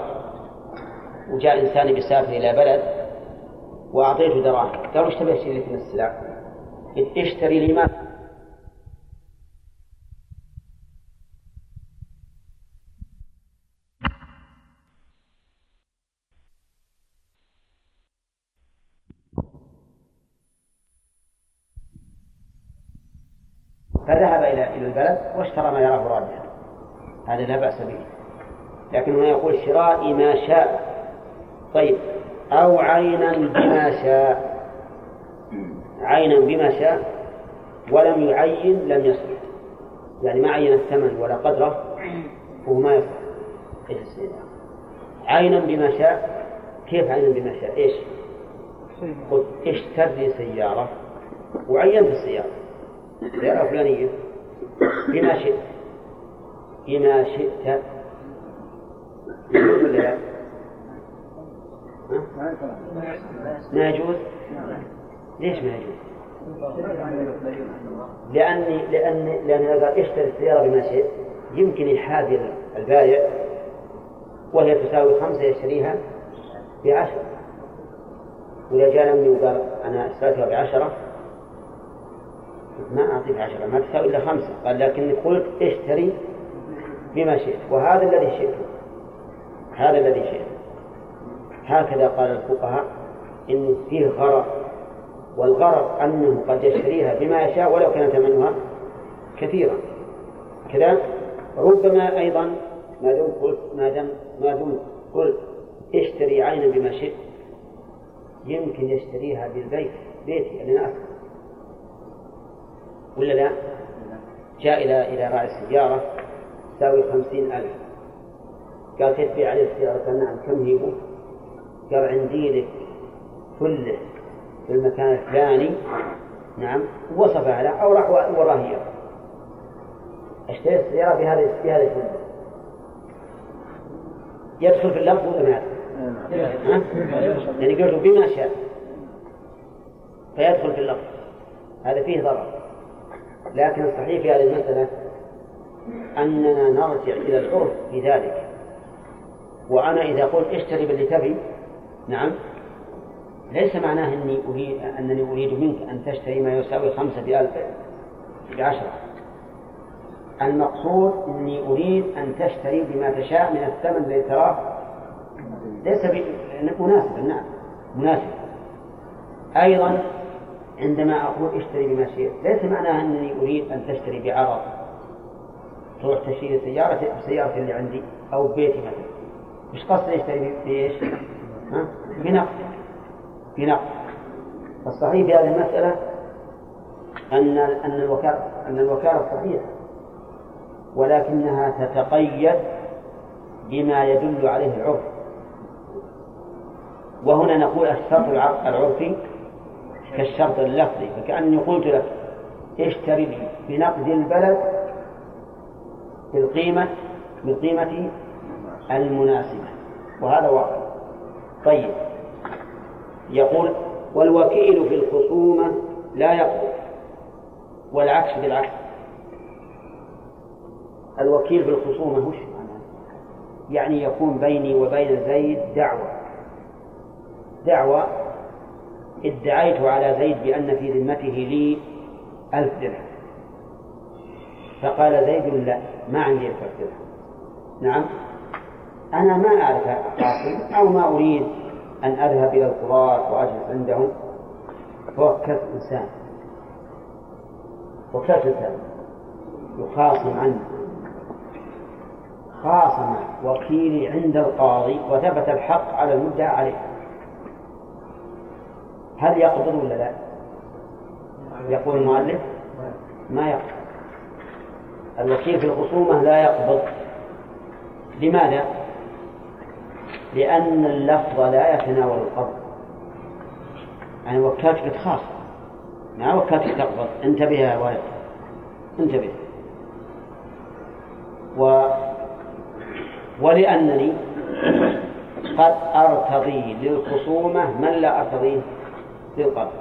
وجاء إنسان بيسافر إلى بلد وأعطيته دراهم. قال وش تبي أشتري لك من السلع؟ اشتري لي؟ ما فذهب إلى إلى البلد واشترى ما يراه رابحا. هذا لا بأس به. لكن هنا يقول شراء ما شاء. طيب. أو عينا بما شاء. عينا بما شاء. ولم يعين لم يصلح يعني ما عين الثمن ولا قدره وهو ما يصلح عينا بما شاء. كيف عينا بما شاء؟ إيش؟ قلت اشتر لي سيارة. وعينت السيارة. سيارة فلانية بما شئت بما شئت يجوز ولا لا؟ ما يجوز؟ ليش ما يجوز؟ لأني لأني لأن إذا اشتري السيارة بما شئت يمكن يحاذي البائع وهي تساوي خمسة يشتريها بعشرة وإذا جاء لمني وقال أنا اشتريتها بعشرة ما أعطيك عشرة ما تساوي إلا خمسة. قال لكني قلت اشتري بما شئت وهذا الذي شئته هذا الذي شئته هكذا قال الفقهاء إن فيه غرض والغرض أنه قد يشتريها بما يشاء ولو كان ثمنها كثيرا كذا ربما أيضا ما دمت قلت ما دام ما دمت قلت اشتري عينا بما شئت يمكن يشتريها بالبيت بيتي أنا أسكن. ولا لا؟ جاء إلى إلى راعي السيارة تساوي خمسين ألف. قال كيف تبيع عليه السيارة؟ قال نعم كم هي؟ قال عندي لك كله في المكان الفلاني. نعم وصفها له أو راح وراه هي اشتريت السيارة بهذا بهذا الكله يدخل في اللفظ ولا ما يدخل؟ يعني قلت بما شاء. فيدخل في اللفظ هذا فيه ضرر. لكن الصحيح في هذه المسألة أننا نرجع إلى العرف في ذلك. وأنا إذا قلت اشتري باللي تبي نعم ليس معناه أني أريد أنني أريد منك أن تشتري ما يساوي خمسة بألف بعشرة المقصود أني أريد أن تشتري بما تشاء من الثمن الذي تراه. ليس مناسبا نعم مناسب. أيضا عندما أقول اشتري بما شئت ليس معناه أنني أريد أن تشتري بعرض. تروح تشتري سيارة بسيارة اللي عندي أو بيتي مثلا. مش قصدي أشتري بإيش؟ بنقد. بنقد. الصحيح في هذه المسألة أن أن الوكالة أن الوكالة صحيحة. ولكنها تتقيد بما يدل عليه العرف. وهنا نقول الشرط العرفي كالشرط اللفظي فكأني قلت لك اشتري بنقد البلد بالقيمة بالقيمة المناسبة. وهذا واقع طيب. يقول والوكيل في الخصومة لا يقبل والعكس بالعكس. الوكيل بالخصومة وش معناه؟ يعني يكون بيني وبين زيد دعوة. دعوة ادعيت على زيد بأن في ذمته لي ألف درهم. فقال زيد لا ما عندي ألف درهم. نعم. أنا ما أعرف أو ما أريد أن أذهب إلى القضاة وأجلس عندهم. فوكلت إنسان. وكلت إنسان. يخاصم عني. خاصم وكيلي عند القاضي وثبت الحق على المدعى عليه. هل يقبض ولا لا؟ يقول المؤلف ما يقبض. الوكيل في الخصومة لا يقبض. لماذا؟ لأن اللفظ لا يتناول القبض. يعني وكالتك خاص ما وكالتك تقبض. انتبه يا ولد انتبه. و ولأنني قد أرتضي للخصومة من لا أرتضيه. للقبض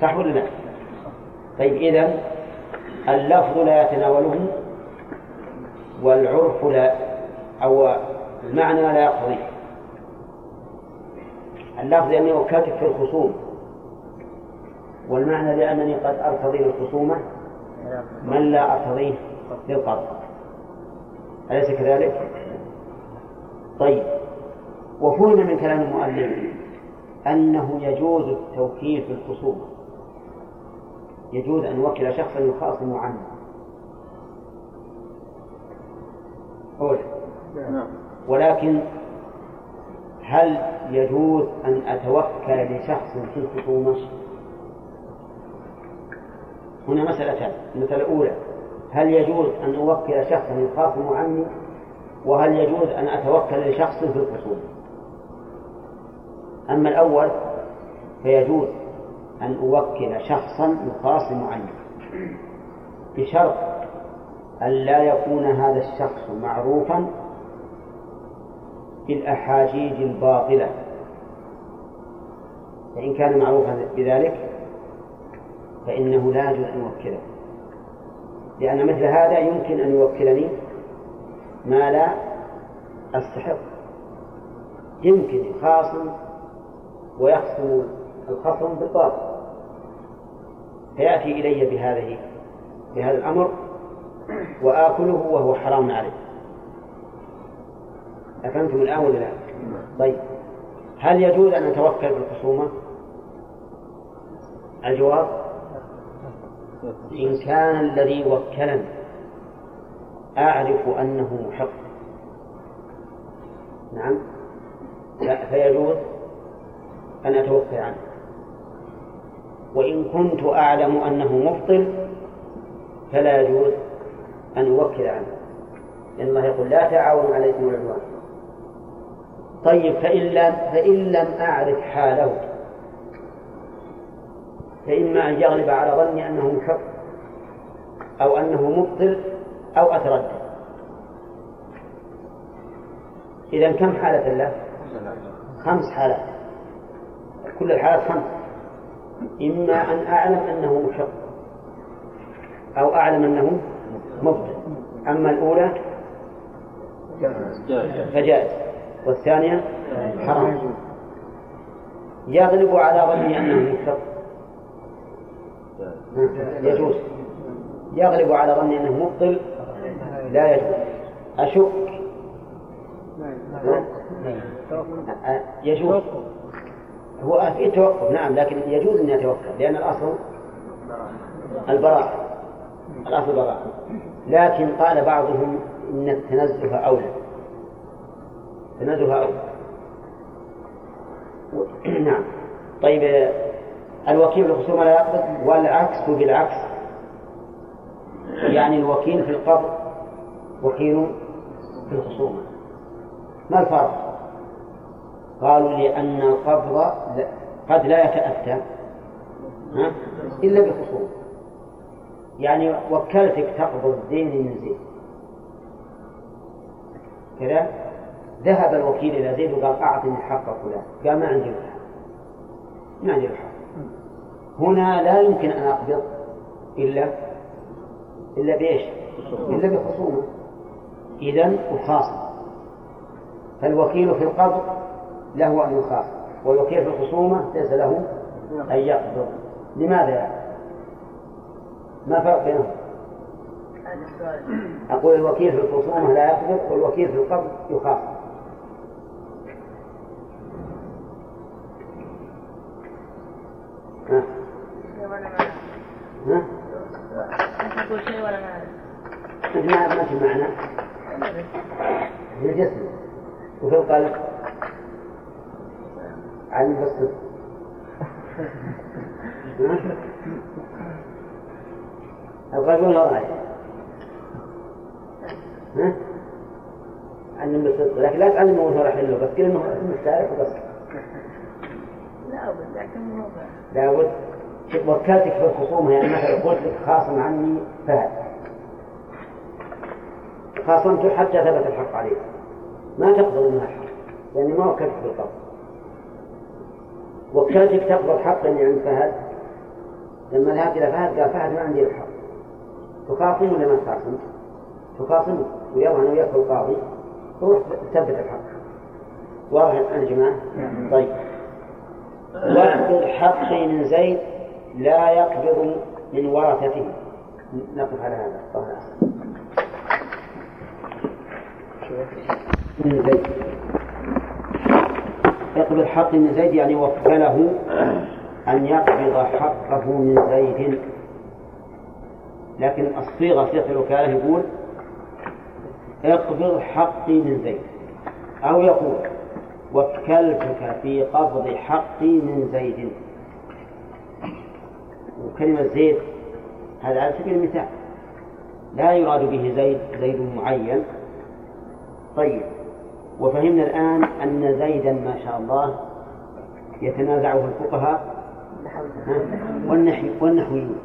صح ولا لا؟ طيب إذا اللفظ لا يتناوله والعرف لا أو المعنى لا يقتضيه اللفظ لأني وكلتك في الخصوم والمعنى لأنني قد أرتضي للخصومة من لا أرتضيه للقبض أليس كذلك؟ طيب وفهم من كلام المؤلف أنه يجوز التوكيل في الخصومة يجوز أن يوكل شخصا يخاصم عنه أول نعم. ولكن هل يجوز أن أتوكل لشخص في الخصومة؟ هنا مسألتان، المسألة الأولى هل يجوز أن أوكل شخصا يخاصم عني؟ وهل يجوز أن أتوكل لشخص في الخصومة؟ أما الأول فيجوز أن أوكل شخصا يخاصم عني بشرط أن لا يكون هذا الشخص معروفا بالأحاجيج الباطلة. فإن كان معروفا بذلك فإنه لا يجوز أن يوكله لأن مثل هذا يمكن أن يوكلني ما لا أستحق. يمكن يخاصم ويخصم الخصم بالباطل فيأتي إلي بهذه بهذا الأمر وآكله وهو حرام عليه. أفهمتم الآن ولا لا؟ طيب. هل يجوز أن أتوكل بالخصومة؟ الجواب؟ إن كان الذي وكلني أعرف أنه محق نعم. فيجوز؟ أن أتوكل عنه. وإن كنت أعلم أنه مبطل فلا يجوز أن أوكل عنه. لأن الله يقول لا تعاونوا على الإثم والعدوان. طيب فإن لم فإن لم أعرف حاله فإما أن يغلب على ظني أنه محق أو أنه مبطل أو أتردد. إذا كم حالة له؟ خمس حالات. كل الحالات خمس. إما أن أعلم أنه محق أو أعلم أنه مبطل. أما الأولى فجائز. والثانية حرام. يغلب على ظني أنه محق يجوز. يغلب على ظني أنه مبطل. لا يجوز. أشك. يجوز. هو في توقف. نعم لكن يجوز أن يتوقف لأن الأصل البراءة. الأصل البراءة. لكن قال بعضهم إن التنزه أولى. التنزه أولى. نعم. طيب الوكيل بالخصومة لا يقبض والعكس بالعكس. يعني الوكيل في القبض وكيل في الخصومة. ما الفرق؟ قالوا لأن القبض قد لا يتأتى إلا بخصوم. يعني وكلتك تقبض دين من زيد كذا؟ ذهب الوكيل إلى زيد وقال أعطني حق فلان. قال ما عندي الحق. ما عندي الحق. هنا لا يمكن أن أقبض إلا إلا بإيش؟ إلا بخصومة. إذا أخاصم فالوكيل في القبض له أن يخاصم والوكيل في الخصومة ليس له أن يقبض لماذا؟ ما فرق بينهم؟ أقول الوكيل في الخصومة لا يقبض والوكيل في القبض يخاصم ها؟ ها؟ تقول شيء ولا ما ما في معنى في الجسم وفي القلب عن بس القلب ولا رايح ها؟ علم بالصدق لكن لا تعلمه وهو راح له بس كلمة مستعرف وبس لا بد لكن لابد. وكلتك في الخصومة يعني مثلا قلت لك خاصم عني فهد. خاصمت حتى ثبت الحق عليه ما تقبل منها الحق لأني ما وكلتك بالقبض وكلتك تقبض حقا عند فهد. لما ذهبت إلى فهد قال فهد ما عندي الحق. تخاصم ولا ما تخاصم؟ تخاصم ويلا أنا وياك القاضي. تروح تثبت الحق. واضح يا جماعة؟ طيب. واقبض حقي من زيد لا يقبض من ورثته. نقف على هذا. طبعا من زيد. يقبض حق من زيد يعني وكله أن يقبض حقه من زيد. لكن الصيغة صيغة الوكالة يقول اقبض حقي من زيد أو يقول وكلتك في قبض حقي من زيد. وكلمة زيد هذا على سبيل المثال لا يراد به زيد زيد معين. طيب. وفهمنا الآن أن زيدا ما شاء الله يتنازعه الفقهاء. والنحو والنحويون.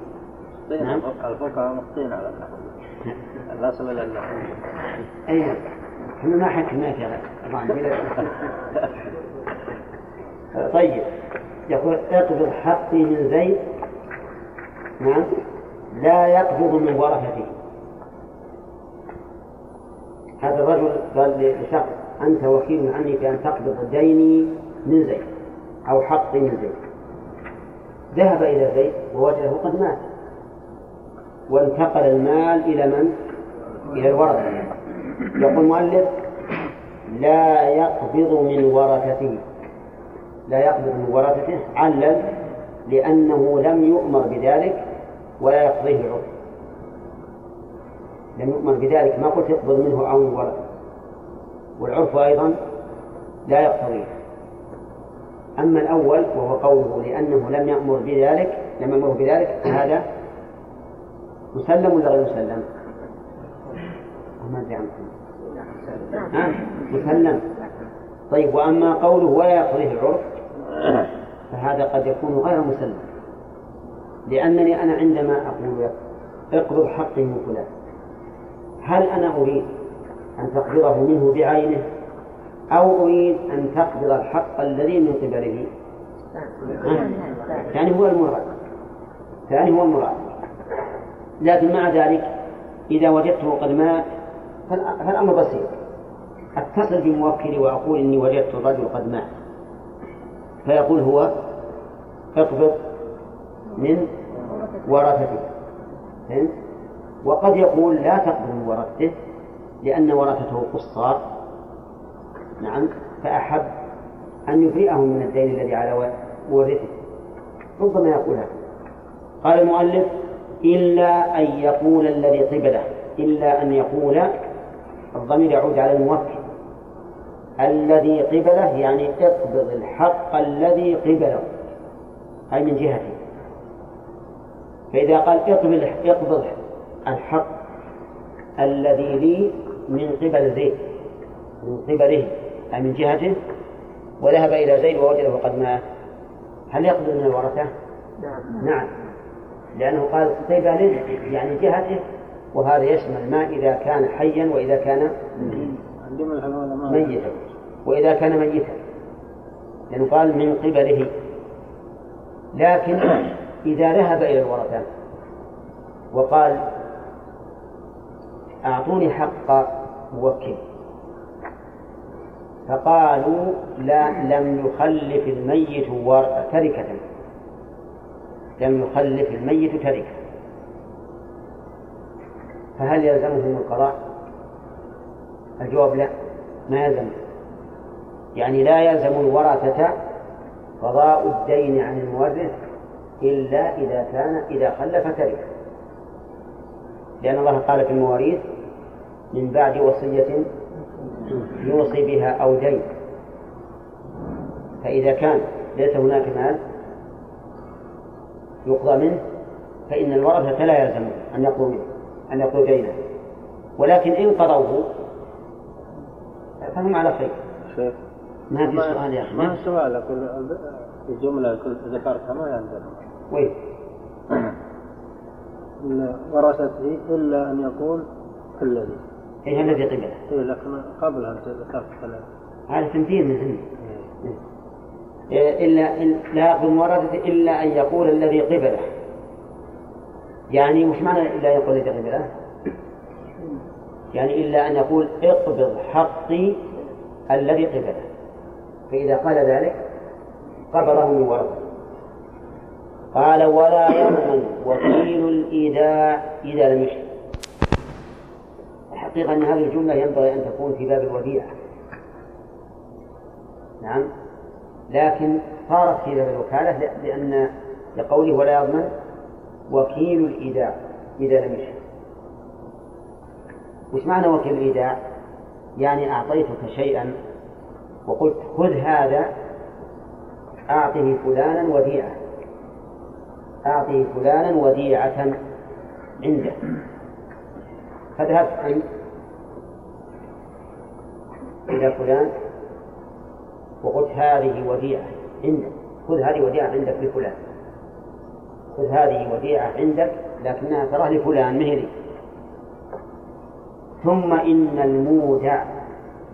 نعم. الفقهاء مخطين على النحو. لا سبيل النحو. أي إحنا ما حكمناك يا طيب. يقول اقبض حقي من زيد. نعم. لا يقبض من ورثته هذا الرجل قال لشخص أنت وكيل عني في أن تقبض ديني من زيد أو حقي من زيد ذهب إلى زيد ووجده قد مات. وانتقل المال إلى من؟ إلى الورثة. يقول المؤلف لا يقبض من ورثته. لا يقبض من ورثته علل لأنه لم يؤمر بذلك ولا يقضيه العرف لم يؤمر بذلك. ما قلت اقبض منه أو من ورثته والعرف أيضا لا يقتضيه. أما الأول وهو قوله لأنه لم يأمر بذلك لم يأمر بذلك فهذا مسلم ولا غير مسلم؟ ما أدري عنكم مسلم. طيب وأما قوله ولا يقضيه العرف فهذا قد يكون غير مسلم. لأنني أنا عندما أقول اقبض حقي من فلان هل أنا أريد أن تقبضه منه بعينه أو أريد أن تقبض الحق الذي من قبله. يعني هو المراد. يعني هو المراد. لكن مع ذلك إذا وجدته قد مات فالأمر بسيط. أتصل بموكلي وأقول إني وجدت الرجل قد مات. فيقول هو اقبض من ورثته؟ وقد يقول لا تقبض من ورثته. لأن ورثته قصار. نعم. فأحب أن يبرئه من الدين الذي على ورثه ربما يقول هذا. قال المؤلف إلا أن يقول الذي قبله. إلا أن يقول الضمير يعود على الموكل. الذي قبله يعني اقبض الحق الذي قبله. أي من جهته. فإذا قال اقبض اقبض الحق الذي لي من قبل زيد من قبله أي من جهته وذهب إلى زيد ووجده قد مات. هل يقبض من الورثة؟ نعم. نعم. لأنه قال قبله يعني جهته وهذا يشمل ما إذا كان حيا وإذا كان ميتا. وإذا كان ميتا. لأنه قال من قبله. لكن إذا ذهب إلى الورثة وقال أعطوني حق موكل. فقالوا لا لم يخلف الميت تركة. لم يخلف الميت تركة. فهل يلزمهم القضاء؟ الجواب لا ما يلزم. يعني لا يلزم الورثة قضاء الدين عن المورث إلا إذا كان إذا خلف تركة. لأن الله قال في المواريث من بعد وصية يوصي بها أو دين فإذا كان ليس هناك مال يقضى منه فإن الورثة لا يلزم أن يقضوا منه أن يقضوا دينه ولكن إن قضوه فهم على خير. شيخ ما في سؤال يا أخي؟ ما سؤال أقول الجملة ذكرتها ما يلزم. وين؟ ورثته إلا أن يقول الذي. إيه الذي قبله. إيه لكن قبل أن ذكرت ثلاثة هذا تمثيل من عندي إيه، إلا إن لا يقبل ورثته إلا أن يقول الذي قبله. يعني وش معنى لا يقول الذي قبله؟ يعني إلا أن يقول اقبض حقي الذي قبله. فإذا قال ذلك قبضه من ورثته قال ولا يضمن وكيل الإيذاء إذا لم يشرك الحقيقة أن هذه الجملة ينبغي أن تكون في باب الوديعة. نعم. لكن صارت في باب الوكالة لأن لقوله ولا يضمن وكيل الإيداع إذا لم يشرك وش معنى وكيل الإيداع؟ يعني أعطيتك شيئا وقلت خذ هذا أعطه فلانا وديعة. أعطه فلانا وديعة عنده. فذهبت أنت إلى فلان وقلت هذه وديعة عندك خذ هذه وديعة عندك لفلان. خذ هذه وديعة عندك لكنها تراه لفلان مهري ثم إن المودع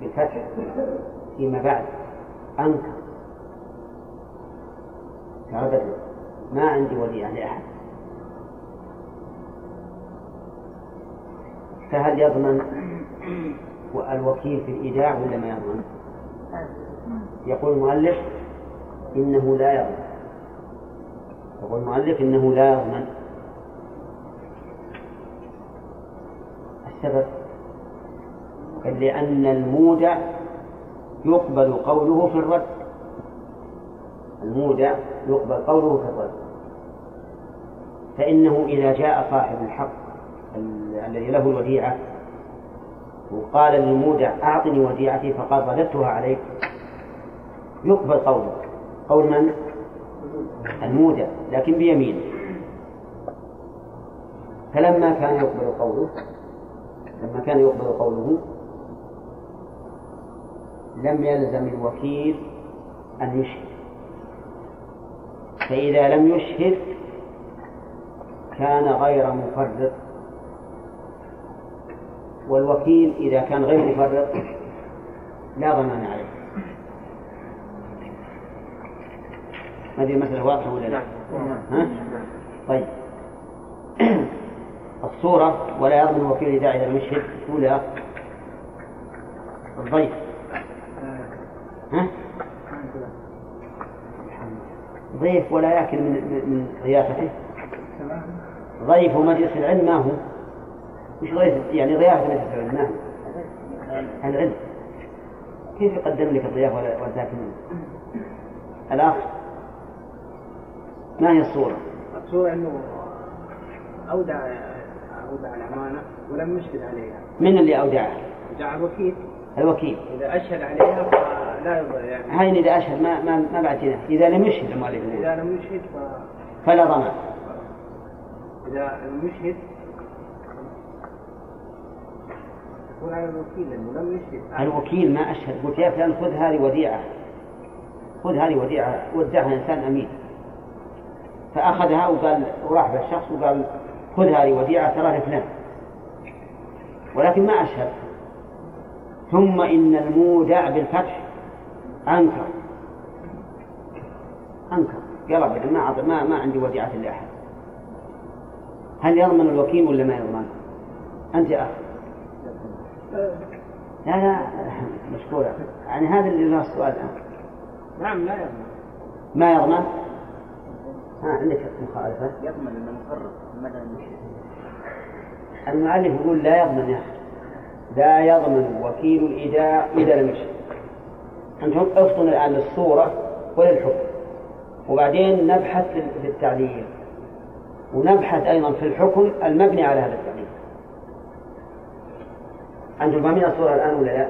بفتح فيما بعد أنكر. قال ما عندي وديعة لأحد فهل يضمن الوكيل في الإيداع ولا ما يضمن؟ يقول المؤلف إنه لا يضمن. يقول المؤلف إنه لا يضمن. السبب لأن المودع يقبل قوله في الرد. المودع يقبل قوله في الرد. فإنه إذا جاء صاحب الحق الذي له الوديعة وقال للمودع أعطني وديعتي فقال رددتها عليك يقبل قوله. قول من؟ المودع لكن بيمينه. فلما كان يقبل قوله لما كان يقبل قوله لم يلزم الوكيل أن يشهد فإذا لم يشهد كان غير مفرط والوكيل إذا كان غير مفرط لا ضمان عليه هذه المسألة واضحة ولا لا؟ ها؟ طيب الصورة ولا يضمن الوكيل إذا إذا لم يشهد أولى الضيف ها؟ ضيف ولا يأكل من من ضيافته ضيف مجلس العلم ما هو؟ مش ضيف يعني ضيافة مجلس العلم ما هو؟ العلم. كيف يقدم لك الضيافة ولا تأكل منه؟ الأخ ما هي الصورة؟ الصورة أنه أودع أودع الأمانة ولم يشهد عليها. من اللي أودعها؟ أودع الوكيل. الوكيل. إذا أشهد عليها فلا يضر يعني هاي إذا أشهد ما ما ما بعتنا إذا لم يشهد المؤلف إذا لم يشهد ف... فلا ضمان إذا لم يشهد يكون على الوكيل لأنه لم يشهد. الوكيل ما أشهد. قلت يا فلان خذ هذه وديعة. خذ هذه وديعة. ودعها إنسان أمين. فأخذها وقال وراح بالشخص وقال خذ هذه وديعة ترى لفلان ولكن ما أشهد. ثم إن المودع بالفتح أنكر. أنكر. قال أبدا ما ما ما عندي وديعة لأحد. هل يضمن الوكيل ولا ما يضمن؟ أنت يا أخي. لا لا مشكورة. يعني هذا اللي له السؤال الآن. نعم لا يضمن. ما يضمن؟ ها عندك مخالفة؟ يضمن مفرط مدى المؤلف يقول لا يضمن يا أخي. لا يضمن وكيل الإيداع إذا لم يشرك أنتم افطن الآن للصورة وللحكم. وبعدين نبحث في التعليل ونبحث أيضا في الحكم المبني على هذا التعليل أنتم فاهمين الصورة الآن ولا لا؟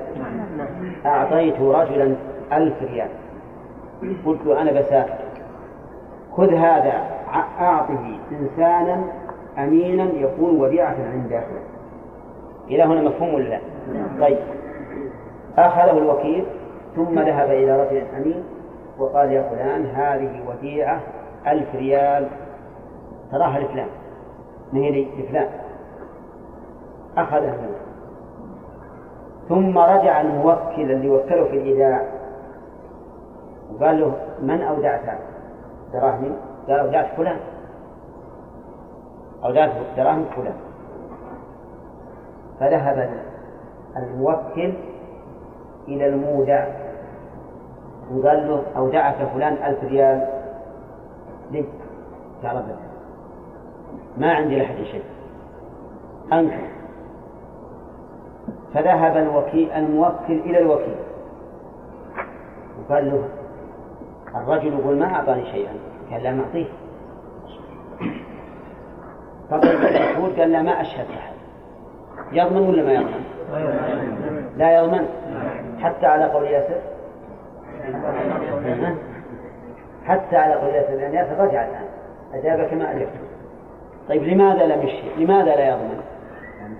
أعطيت رجلا ألف ريال. قلت له أنا بسافر. خذ هذا أعطه إنسانا أمينا يكون وديعة عنده إلى هنا مفهوم ولا لا؟ طيب. أخذه الوكيل. ثم ذهب إلى رجل أمين وقال يا فلان هذه وديعة ألف ريال. تراها لفلان. ما هي لفلان. أخذها منه. ثم رجع الموكل اللي وكله في الإيداع. وقال له من أودعت دراهمي؟ قال أودعت فلان. أودعت دراهم فلان. فذهب الموكل إلى المودع. وقال له أودعك فلان ألف ريال. لي قال ما عندي لحد شيء. أنكر فذهب الوكيل الموكل إلى الوكيل. وقال له الرجل يقول ما أعطاني شيئا. قال لا معطيه فقال المشهود قال لا ما أشهد أحد يضمن ولا ما يضمن؟ لا يضمن. حتى على قول ياسر حتى على لأن ياسر رجع الآن أجاب كما أجبت طيب لماذا لم يشهد؟ لماذا لا يضمن؟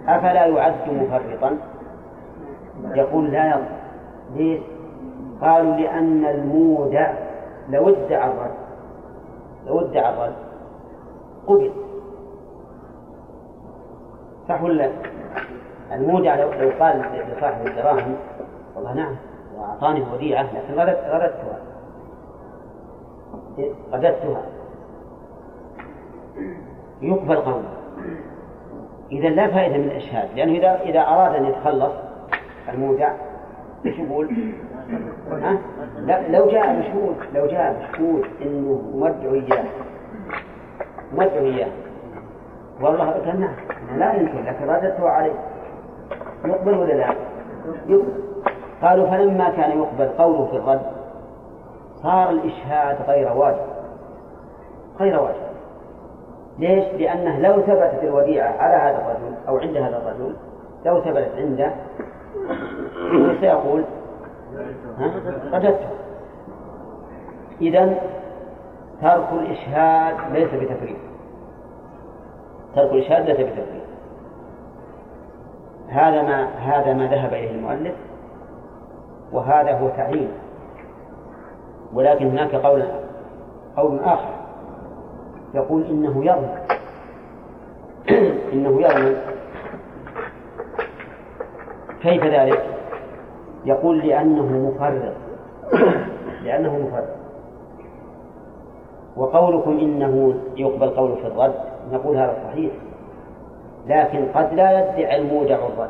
أفلا يعد مفرطا؟ يقول لا يضمن ليش؟ قالوا لأن المودع لو ادعى الرد لو ادعى الرد قبل صح ولا المودع لو قال لصاحب الدراهم والله نعم وأعطاني وديعة لكن رددت رددتها رددتها يقبل قوله. إذا لا فائدة من الإشهاد لأنه إذا إذا أراد أن يتخلص المودع إيش يقول؟ ها؟ لا لو جاء مشهود لو جاء مشهود إنه مودع إياه. مودع إياه. والله نعم لا يمكن لكن رددته عليه. يقبل ولا لا؟ يقبل. قالوا فلما كان يقبل قوله في الرد صار الإشهاد غير واجب. غير واجب. ليش؟ لأنه لو ثبتت الوديعة على هذا الرجل أو عند هذا الرجل لو ثبتت عنده سيقول رددته. إذا ترك الإشهاد ليس بتفريط. ترك الإشهاد ليس بتفريط. هذا ما هذا ما ذهب إليه المؤلف. وهذا هو تعيين ولكن هناك قول قول آخر. يقول إنه يضمن إنه يضمن كيف ذلك؟ يقول لأنه مفرط. لأنه مفرط. وقولكم إنه يقبل قوله في الرد نقول هذا صحيح. لكن قد لا يدعي المودع الرد.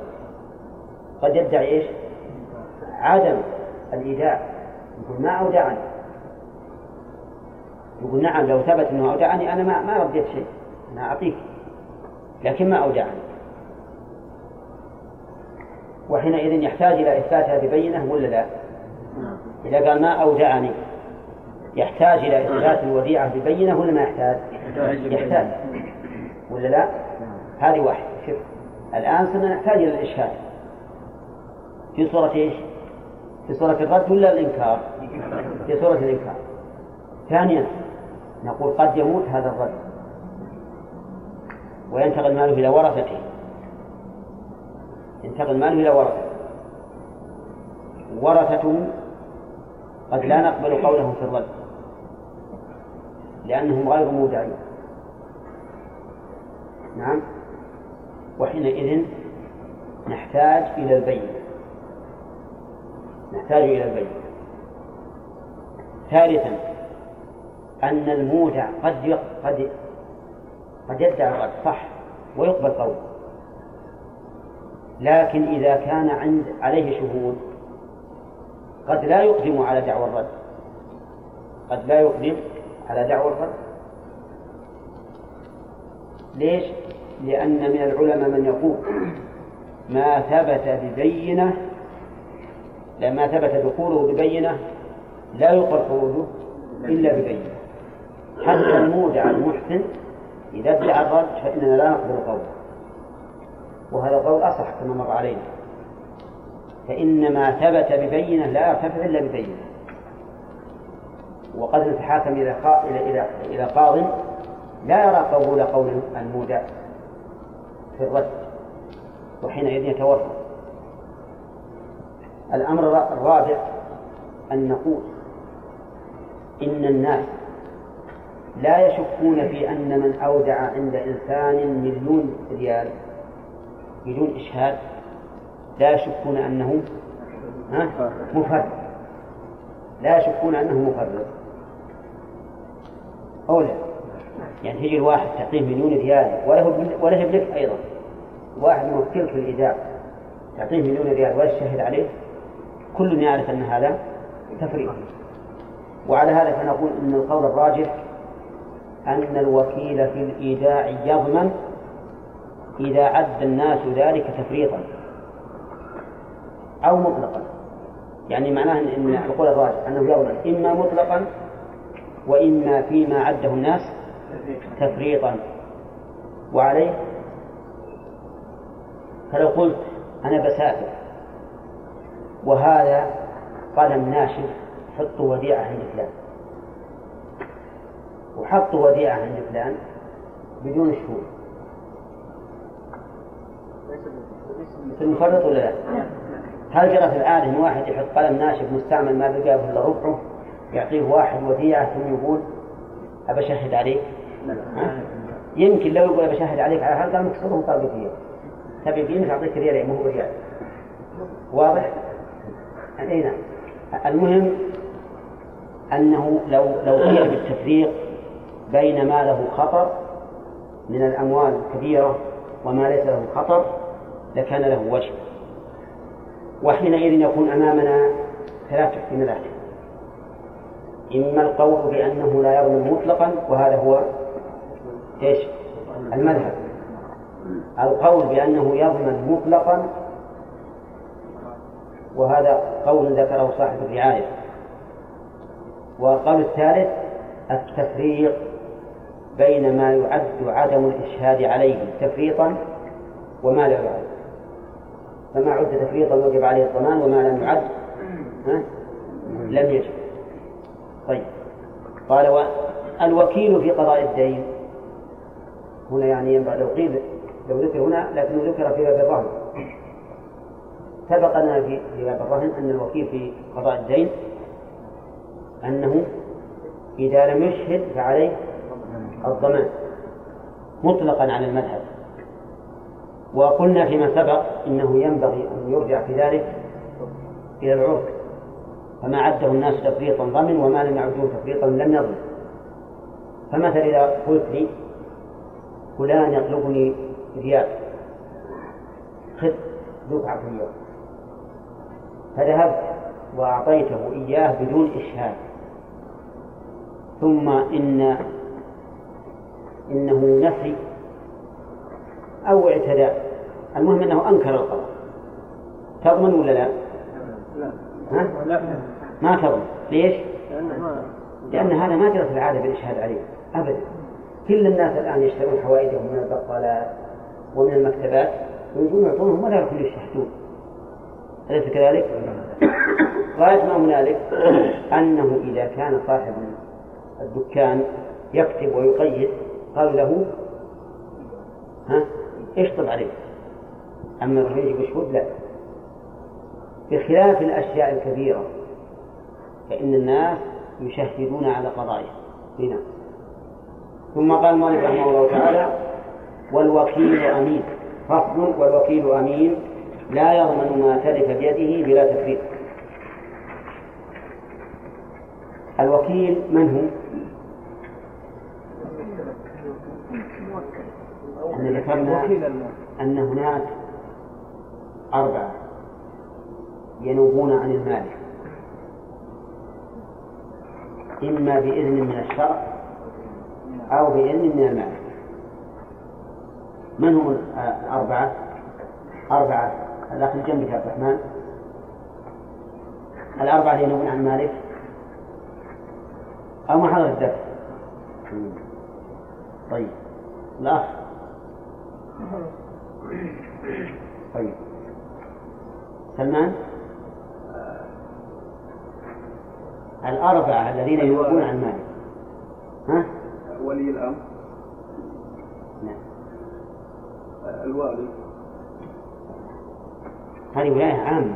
قد يدعي إيش؟ عدم الإيداع يقول ما أودعني يقول نعم لو ثبت أنه أودعني أنا ما ما رديت شيء أنا أعطيك لكن ما أودعني وحينئذ يحتاج إلى إثباتها ببينة ولا لا؟ إذا قال ما أودعني يحتاج إلى إثبات الوديعة ببينة ولا ما يحتاج؟ يحتاج ولا لا؟ هذه واحدة شوف الآن صرنا نحتاج إلى الإشهاد في صورة إيش؟ في صورة الرد ولا الإنكار؟ في صورة الإنكار. ثانيا نقول قد يموت هذا الرجل. وينتقل ماله إلى ورثته. ينتقل ماله إلى ورثته. ورثته قد لا نقبل قولهم في الرد لأنهم غير مودعين. نعم. وحينئذ نحتاج إلى البين نحتاج إلى البين ثالثا أن المودع قد قد قد يدعي الرد صح ويقبل قوله لكن إذا كان عند عليه شهود قد لا يقدم على دعوى الرد قد لا يقدم على دعوى الرد ليش؟ لأن من العلماء من يقول ما ثبت ببينة لما ثبت دخوله ببينة لا يقر خروجه إلا ببينة. حتى المودع المحسن إذا ادعى الرد فإننا لا نقبل قوله. وهذا القول أصح كما مر علينا. فإن ما ثبت ببينة لا يرتفع إلا ببينة. وقد نتحاكم إلى إلى إلى قاض لا يرى قبول قول المودع في الرد وحينئذ يتورط الأمر الرابع أن نقول إن الناس لا يشكون في أن من أودع عند إنسان مليون ريال بدون إشهاد لا يشكون أنه مفرد. لا يشكون أنه مفرد. أو لا يعني تجي الواحد تعطيه مليون ريال وله ابنك أيضا. واحد موكل في الإيداع تعطيه مليون ريال ولا تشهد عليه. كل يعرف أن هذا تفريط وعلى هذا فنقول أن القول الراجح أن الوكيل في الإيداع يضمن إذا عد الناس ذلك تفريطا أو مطلقا. يعني معناه أن القول الراجح أنه يضمن إما مطلقا وإما فيما عده الناس تفريطا. وعليه؟ فلو قلت أنا بسافر وهذا قلم ناشف حطوا وديعة عند فلان وحطوا وديعة عند فلان بدون شهود المفرط ولا لا؟ هل جرت العادة أن واحد يحط قلم ناشف مستعمل ما بقى إلا ربعه يعطيه واحد وديعة ثم يقول أبى أشهد عليك؟ يمكن لو يقول أبى أشهد عليك على هذا مكسوره طالب فيه تبي فيه تعطيك ريال مو بريال واضح؟ أي نعم المهم أنه لو لو قيل بالتفريق بين ما له خطر من الأموال الكبيرة وما ليس له خطر لكان له وجه. وحينئذ يكون أمامنا ثلاث احتمالات. إما القول بأنه لا يضمن مطلقا وهذا هو إيش؟ المذهب. القول بأنه يضمن مطلقا وهذا قول ذكره صاحب الرعاية. والقول الثالث التفريق بين ما يعد عدم الإشهاد عليه تفريطا وما لا يعد. فما عد تفريطا وجب عليه الضمان وما لم يعد لم يجب. طيب. قال الوكيل في قضاء الدين. هنا يعني ينبغي لو قيل لو ذكر هنا لكنه ذكر في باب الرهن سبق لنا في باب الرهن أن الوكيل في قضاء الدين أنه إذا لم يشهد فعليه الضمان مطلقا على المذهب. وقلنا فيما سبق إنه ينبغي أن يرجع في ذلك إلى العرف. فما عده الناس تفريطا ضمن وما لم يعدوه تفريطا لم يضمن. فمثلا إذا قلت لي فلان يطلبني ريال خذ دفعة ريال فذهبت وأعطيته إياه بدون إشهاد. ثم إن إنه نفي أو اعتداء المهم أنه أنكر القضاء تضمن ولا لا؟ ها؟ ما تضمن. ليش؟ لأن هذا ما جرت العادة بالإشهاد عليه. أبدا. كل الناس الآن يشترون حوائجهم من البقالات ومن المكتبات ويجون يعطونهم ولا يكون يشهدون أليس كذلك؟ غاية ما هنالك أنه إذا كان صاحب الدكان يكتب ويقيد قالوا له ها اشطب عليه أما يجب الشهود لا. بخلاف الأشياء الكبيرة فإن الناس يشهدون على قضايا هنا. ثم قال المؤلف رحمه الله تعالى والوكيل أمين. فصل والوكيل أمين. لا يضمن ما تلف بيده بلا تفريط الوكيل من هو؟ أن ذكرنا أن هناك أربعة ينوبون عن المالك إما بإذن من الشرع أو بإذن من المالك من هم الأربعة؟ أربعة. الأخ جنبك عبد الرحمن. الأربعة اللي ينوبون عن مالك. أو ما حضر الدرس. طيب. الأخ. طيب. سلمان. الأربعة الذين ينوبون عن مالك. ها؟ ولي الأمر. نعم. الوالي هذه ولاية عامة.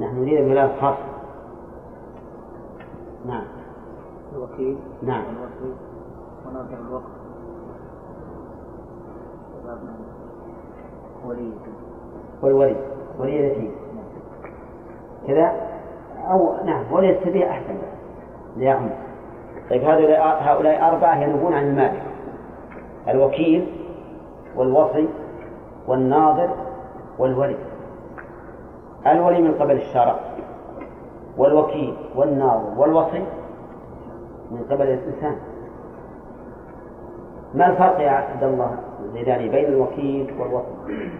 نحن نريد ولاية خاصة نعم. الوكيل. نعم. والوكيل وناظر الوقت. ولي والولي. ولي اليتيم كذا؟ أو نعم. ولي السبيل أحسن. ليعم. طيب هؤلاء هؤلاء أربعة ينوبون عن المالك. الوكيل والوصي والناظر والولي. الولي من قبل الشرع والوكيل والناظر والوصي من قبل الإنسان. ما الفرق يا عبد الله الزيداني بين الوكيل والوصي؟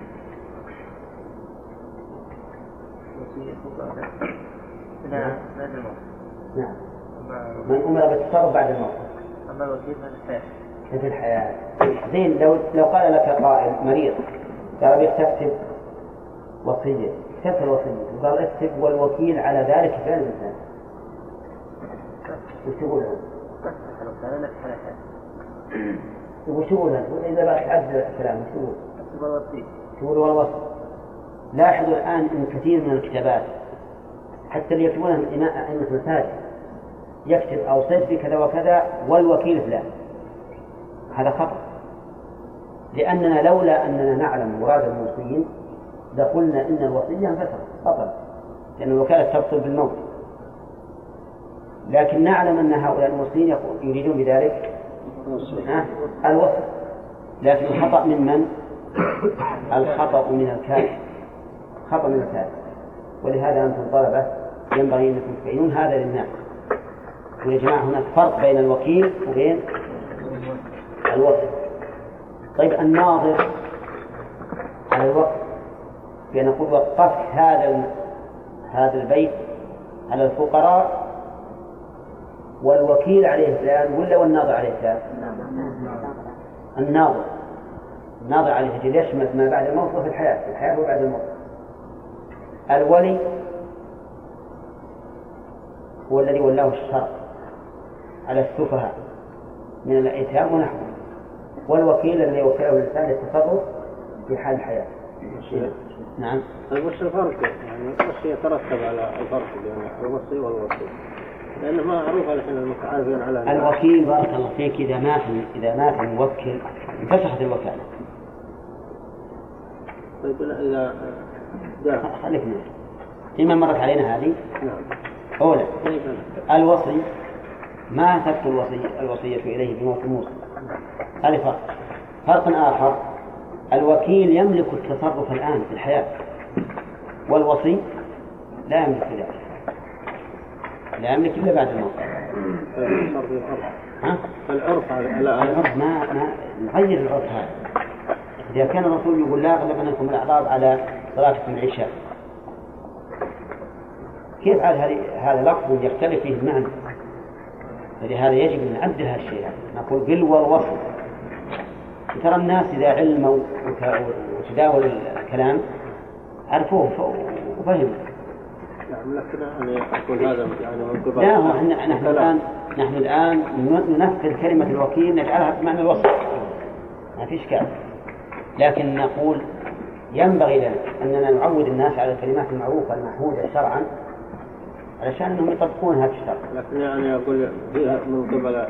نعم. أما من أمر بالتصرف بعد الموت. أما الوكيل في الحياة. زين لو لو قال لك قائل مريض قال أبي اكتب وصية. كتبت الوصية وقال اكتب والوكيل على ذلك فعل الإنسان. وش تقول حياة وش تقول له؟ إذا بقى تعدل الكلام وش تقول؟ تقول والوصف لاحظوا الآن أن كثير من الكتابات حتى اللي يكتبونها من أئمة المساجد يكتب أوصيت بكذا وكذا والوكيل فلان هذا خطأ. لأننا لولا أننا نعلم مراد الموصين لقلنا إن الوصية انفسخت بطل لأن الوكالة تبطل بالموت. لكن نعلم أن هؤلاء يقول- يريدون بذلك. ها؟ الوصف. لكن الخطأ من من؟ الخطأ من الكاتب خطأ من الكاتب ولهذا أنتم طلبة ينبغي أنكم تبينون هذا للناس. ويا جماعة هناك فرق بين الوكيل وبين الوصف. طيب الناظر على الوقف بأن نقول وقفت هذا هذا البيت على الفقراء والوكيل عليه فلان ولا والناظر عليه فلان؟ الناظر. الناظر عليه فلان يشمل ما بعد الموت وفي الحياة؟ في الحياة وبعد الموت. الولي هو الذي ولاه الشرع على السفهاء من الأيتام ونحوه. والوكيل الذي وكله الإنسان للتصرف في حال الحياة. نعم. وش الفرق؟ يعني وش يترتب على الفرق بين الوصي والوصي؟ لأنه ما معروف الحين المتعارفين على الوكيل بارك الله فيك إذا مات إذا مات الموكل انفسخت الوكالة. طيب إذا جاء. خليك فيما مرت علينا هذه؟ نعم. أولى طيب. الوصي ما تبقى الوصية الوصية إليه بموت الموصي هذا فرق. فرق آخر الوكيل يملك التصرف الآن في الحياة. والوصي لا يملك ذلك لا يملك إلا بعد الموت. العرف ها؟ العرف ما ما نغير العرف هذا إذا كان الرسول يقول لا يغلبنكم الأعراب على صلاتكم العشاء. كيف عاد هذا لفظ يختلف فيه المعنى؟ فلهذا يجب أن نعدل هالشيء نقول قل والوصل ترى الناس إذا علموا وت- وتداولوا الكلام عرفوه وفهموا. نعم لكن يعني يعني لا هو نحن الآن نحن الآن ننفذ كلمة الوكيل نجعلها بمعنى الوصف. ما في إشكال لكن نقول ينبغي لنا أننا نعود الناس على الكلمات المعروفة المحمودة شرعا علشان أنهم يطبقون هذا الشرع. لكن يعني أقول من قبل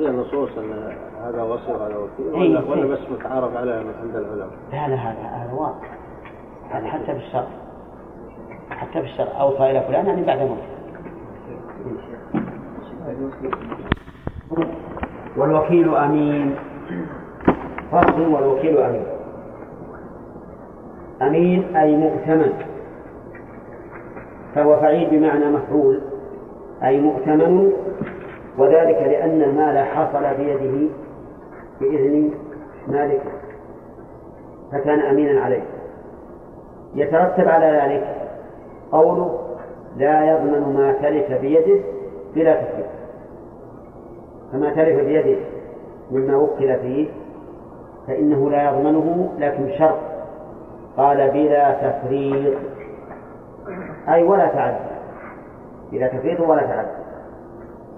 فيها نصوص أن هذا وصي وهذا وكيل إيه، ولا, ولا إيه. بس متعارف عليها من عند العلماء. لا لا هذا هذا واقع. هذا حتى في الشرع حتى في الشرع أوصى إلى فلان يعني بعد موته. والوكيل أمين. فصل والوكيل أمين. أمين أي مؤتمن. فهو فعيل بمعنى مفعول. أي مؤتمن وذلك لأن المال حصل بيده بإذن مالكه فكان أمينا عليه. يترتب على ذلك قوله لا يضمن ما تلف بيده بلا تفريط فما تلف بيده مما وكل فيه فإنه لا يضمنه لكن شرط. قال بلا تفريط. أي ولا تعدي بلا تفريط ولا تعدي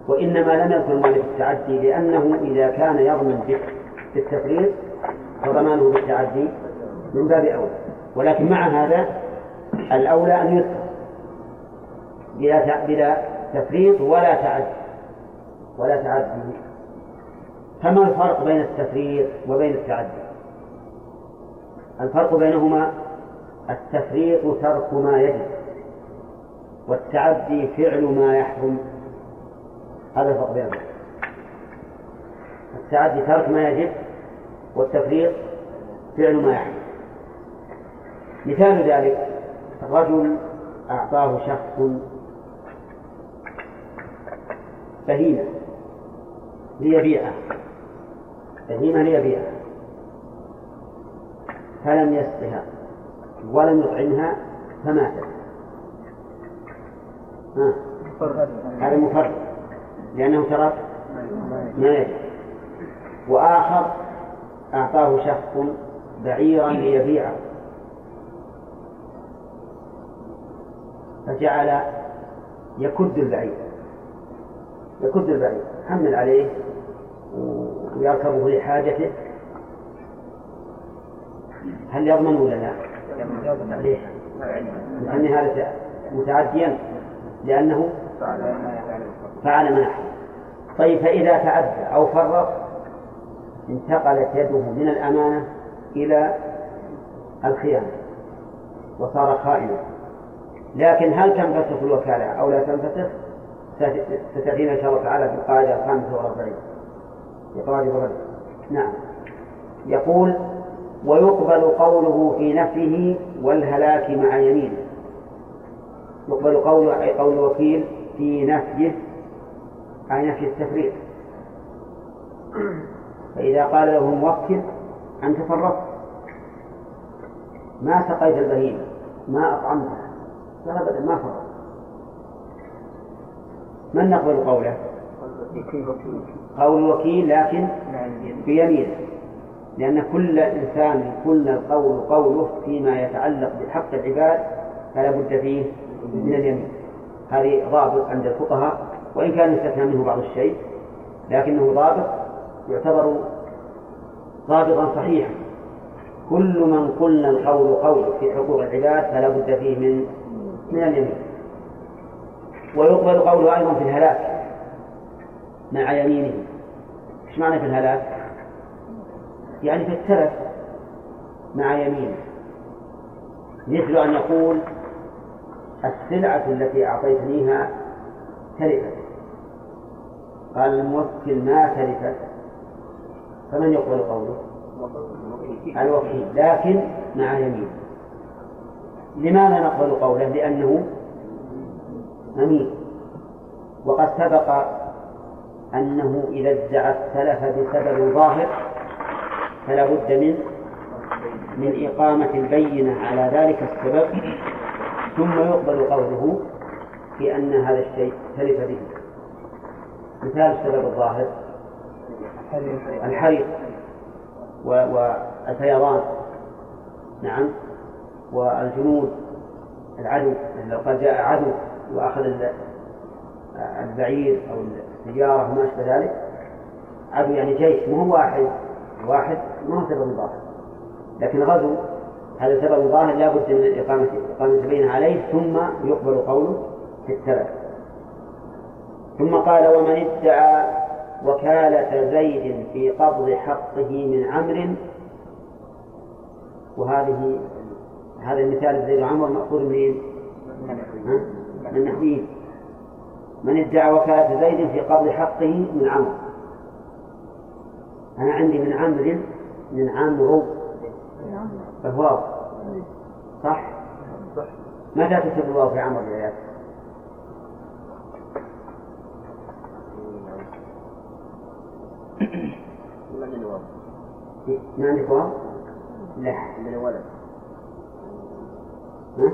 وإنما لم يذكر مالك التعدي لأنه إذا كان يضمن بالتفريط فضمانه بالتعدي من باب أولى ولكن مع هذا الأولى أن يذكر بلا بلا تفريط ولا تعدي. ولا تعدي. فما الفرق بين التفريط وبين التعدي؟ الفرق بينهما التفريط ترك ما يجب والتعدي فعل ما يحرم. هذا الفرق بينهما التعدي ترك ما يجب والتفريط فعل ما يحرم مثال ذلك رجل أعطاه شخص بهيمة ليبيعها بهيمة ليبيعها فلم يسقها ولم يطعمها فماتت. هذا مفرد. لأنه ترك ما يجب وآخر أعطاه شخص بعيرا ليبيعه. فجعل يكد البعير. يكد البعير. حمل عليه ويركبه لحاجته. هل يضمن ولا لا؟ ليش؟ لأن هذا متعديا. لأنه فعل ما يحرم طيب فإذا تعدى أو فرط انتقلت يده من الأمانة إلى الخيانة وصار خائنا. لكن هل تنفسخ الوكالة أو لا تنفسخ؟ ستأتينا إن شاء الله تعالى في القاعدة الخامسة والأربعين. الرد نعم. يقول ويقبل قوله في نفيه والهلاك مع يمينه. يقبل قوله أي قول الوكيل في نفيه أي نفي التفريط فإذا قال له الموكل أنت فرطت ما سقيت البهيمة ما أطعمتها. لا أبدا ما فرط من نقبل قوله؟ قول الوكيل لكن بيمينه لأن كل إنسان كل القول قوله فيما يتعلق بحق العباد فلا بد فيه من اليمين. هذه ضابط عند الفقهاء. وإن كان يستثنى منه بعض الشيء لكنه ضابط يعتبر ضابطا صحيحا. كل من قلنا القول قول في حقوق العباد فلا بد فيه من من اليمين. ويقبل قوله أيضا في الهلاك مع يمينه. إيش معنى في الهلاك؟ يعني في التلف مع يمينه. مثل أن يقول السلعة التي أعطيتنيها تلفت. قال الموكل ما تلفت فمن يقبل قوله؟ الوكيل. لكن مع يمين. لماذا نقبل قوله؟ لأنه أمين وقد سبق أنه إذا ادعى التلف بسبب ظاهر فلا بد من من إقامة البينة على ذلك السبب. ثم يقبل قوله في أن هذا الشيء تلف به. مثال السبب الظاهر. الحريق والفيضان. نعم. والجنود. العدو. لو قال جاء عدو وأخذ البعير أو السيارة وما أشبه ذلك عدو يعني جيش. مو هو واحد. واحد ما هو سبب ظاهر. لكن غزو هذا سبب ظاهر لا بد من إقامة إقامة البينة عليه ثم يقبل قوله في السبب. ثم قال ومن ادعى وكالة زيد في قبض حقه من عمرو وهذه هذا المثال زيد وعمر مأخوذ منين؟ من نحوين من ادعى وكالة زيد في قبض حقه من عمرو. أنا عندي من عمرو من عمرو. فهو صح؟ متى تكتب الواو في عمر الآيات؟ ما عندك واو؟ لا. عندنا ولد ها؟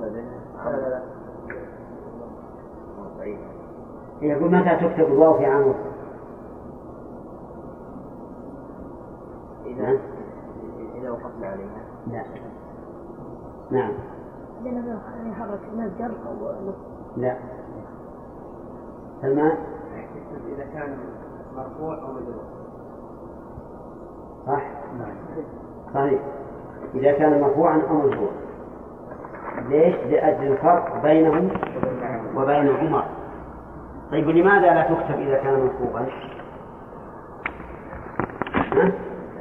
لا لا لا. ضعيف يقول متى تكتب الواو في عمر؟ إذا إذا وقفنا عليها. لا. نعم. لأنه يحرك مصدر أو لا. سلمان؟ إذا كان مرفوع أو مجرور صح؟ صحيح إذا كان مرفوعا أو مجرورا ليش؟ لأجل الفرق بينهم وبين عمر طيب لماذا لا تكتب إذا كان؟ ها؟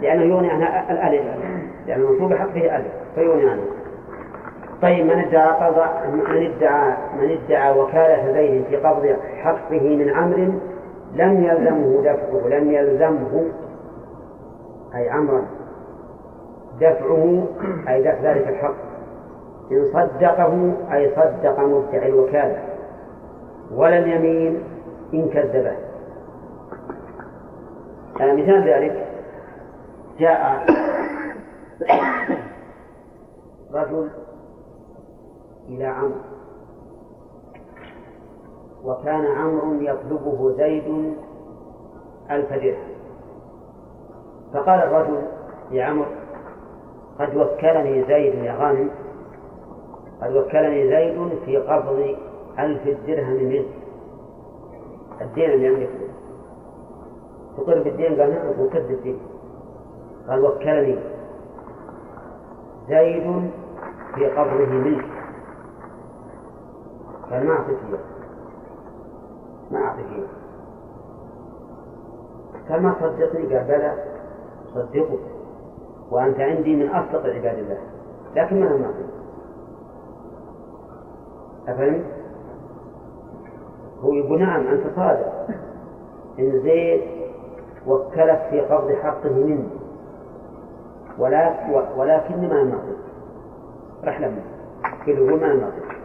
لأنه يغني عنها الألف لأن المنصوب حق فيه ألف فيغني عنه طيب من ادعى قضاء من ادعى من ادعى وكالة زيد في قبض حقه من عمرو لم يلزمه دفعه لم يلزمه أي عمرا دفعه أي دفع ذلك الحق. إن صدقه أي صدق مدعي الوكالة. ولا اليمين إن كذبه. مثال ذلك جاء رجل إلى عمرو. وكان عمرو يطلبه زيد ألف درهم. فقال الرجل لعمرو قد وكلني زيد يا غانم قد وكلني زيد في قبض ألف درهم منه الدين اللي يملكه تقر بالدين؟ قال نعم وكد الدين. قال وكلني زيد في قبضه منه قال ما أعطيك إياه ما أعطيك إياه قال بلى صدقك وأنت عندي من أصدق عباد الله لكن ما ما أفهمت؟ هو يقول نعم أنت صادق. إن زيد وكلك في قبض حقه مني ولكن ما نعطيك راح لما كله ما نعطيك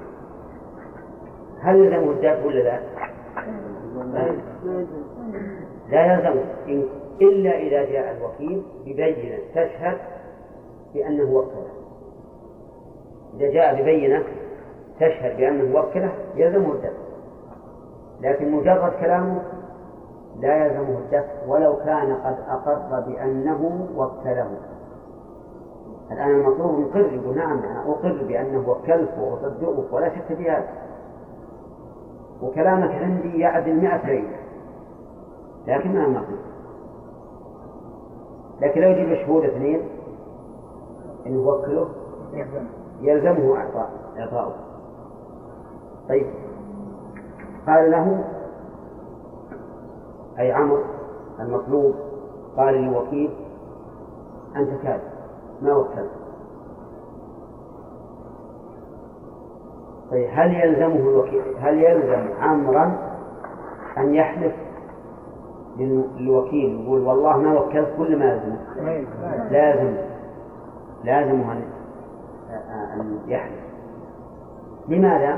هل يلزمه الدافع ولا لا؟ لا يلزمه إن إلا إذا جاء الوكيل ببينة تشهد بأنه وكله إذا جاء ببينة تشهد بأنه وكله يلزمه الدفع. لكن مجرد كلامه لا يلزمه الدفع ولو كان قد أقر بأنه وكله. الآن المطلوب يقر يقول نعم أنا أقر بأنه وكلت وأصدقك ولا شك في هذا. وكلامك عندي يعدل مئة ليلة. لكن ما نقول. لكن لو يجيب شهود اثنين إن يوكله يلزمه إعطاء إعطاؤه. طيب. قال له أي عمرو المطلوب قال للوكيل أنت كاذب. ما وكلت. طيب هل يلزمه الوكيل هل يلزم عمرا أن يحلف للوكيل؟ يقول والله ما وكلت كل ما لازم لازم أن يحلف. لماذا؟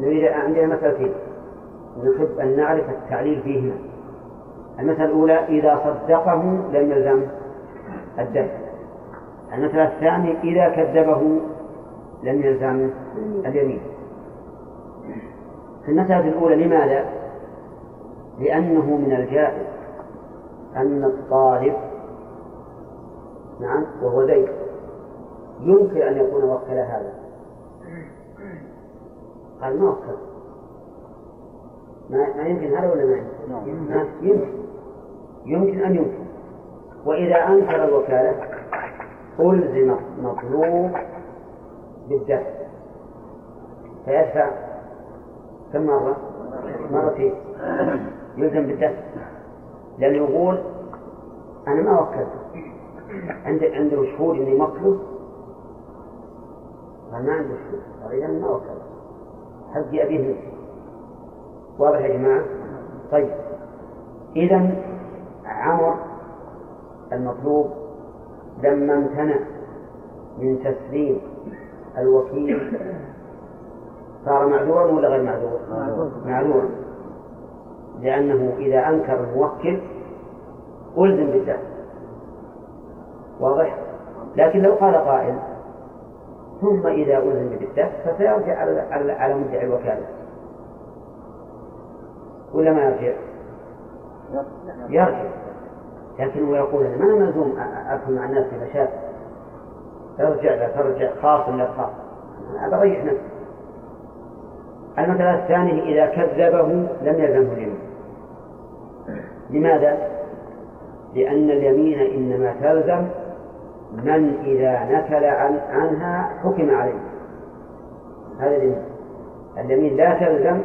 نريد عندنا مسألتين نحب أن نعرف التعليل فيهما المسألة الأولى إذا صدقه لم يلزم الدفع المسألة الثانية إذا كذبه لم يلزم اليمين. في المسألة الأولى لماذا؟ لأنه من الجائز أن الطالب نعم وهو زيد يمكن أن يكون وكل هذا. قال ما وكل. ما, يمكن هذا ولا ما يمكن؟ ما يمكن. يمكن أن يمكن. وإذا أنكر الوكالة ألزم مطلوب بالدفع فيدفع كم مرة؟ مرتين. يلزم بالدفع. لأنه يقول أنا ما وكلته. عنده عنده شهود إني قال ما عنده شهود إذا ما وكلته حقي أبيه واضح يا جماعة؟ طيب. إذا عمر المطلوب لما امتنع من تسليم الوكيل. صار معذورا ولا غير معذور؟ معذورا لأنه إذا أنكر الموكل ألزم بالدفع واضح؟ لكن لو قال قائل ثم إذا ألزم بالدفع فسيرجع على على على مدعي الوكالة. ولا ما يرجع؟ يرجع. لكن هو يقول أنا ما ملزوم أدخل مع الناس في مشاكل. ترجع لا ترجع خاص لا خاص أنا بريح نفسي المثل الثاني إذا كذبه لم يلزمه اليمين. لماذا؟ لأن اليمين إنما تلزم من إذا نكل عن عنها حكم عليه. هذا اليمين. اليمين لا تلزم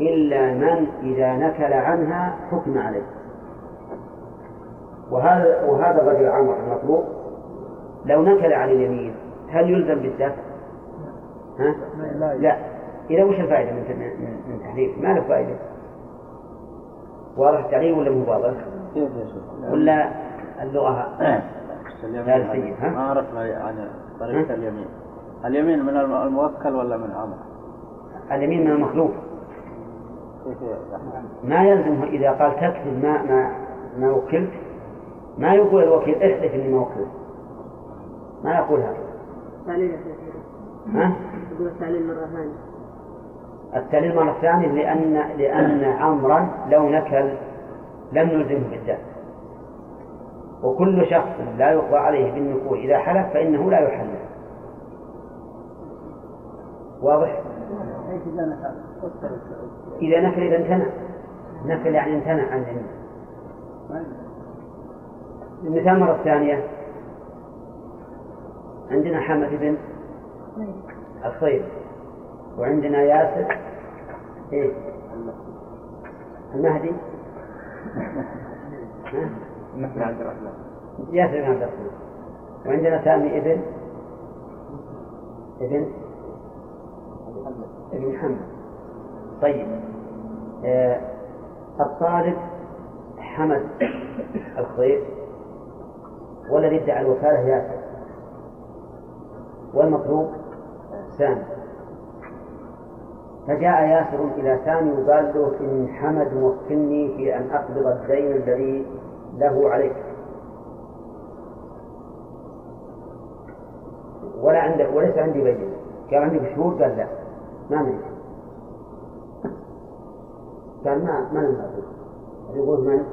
إلا من إذا نكل عنها حكم عليه. وهذا وهذا الرجل عمر المطلوب لو نكل عن اليمين هل يلزم بالدفع؟ ها؟ لا إذا وش الفائدة من من تحليل؟ ما له فائدة. واضح التعليم ولا مو واضح؟ ولا اللغة؟ لا ها؟ ما عرفنا عن طريقة اليمين. اليمين من الموكل ولا من عمر؟ اليمين من المخلوق. ما يلزمه إذا قال تكذب ما ما ما وكلت. ما يقول الوكيل احلف إني ما وكلت ما يقول هذا تعليل ها؟ يقول التعليل مرة ثانية. التعليل مرة ثانية لأن لأن عمرا لو نكل لم نلزمه بالدفع وكل شخص لا يقضى عليه بالنكول إذا حلف فإنه لا يحلف. واضح؟ إذا نكل إذا امتنع. نكل يعني امتنع عن اليمين المثال مرة ثانية. عندنا حمد بن الصيد وعندنا ياسر إيه؟ المهدي. عبد الرحمن ياسر بن عبد الرحمن. وعندنا سامي ابن ابن ابن محمد طيب. آه الطالب حمد الخير. والذي ادعى الوكالة ياسر. والمطلوب سامي فجاء ياسر إلى سامي وقال له إن حمد موكلني في أن أقبض الدين الذي له عليك. ولا عندك وليس عندي بينة قال عندك شهود قال لا. ما عندي قال ما ما يقول من؟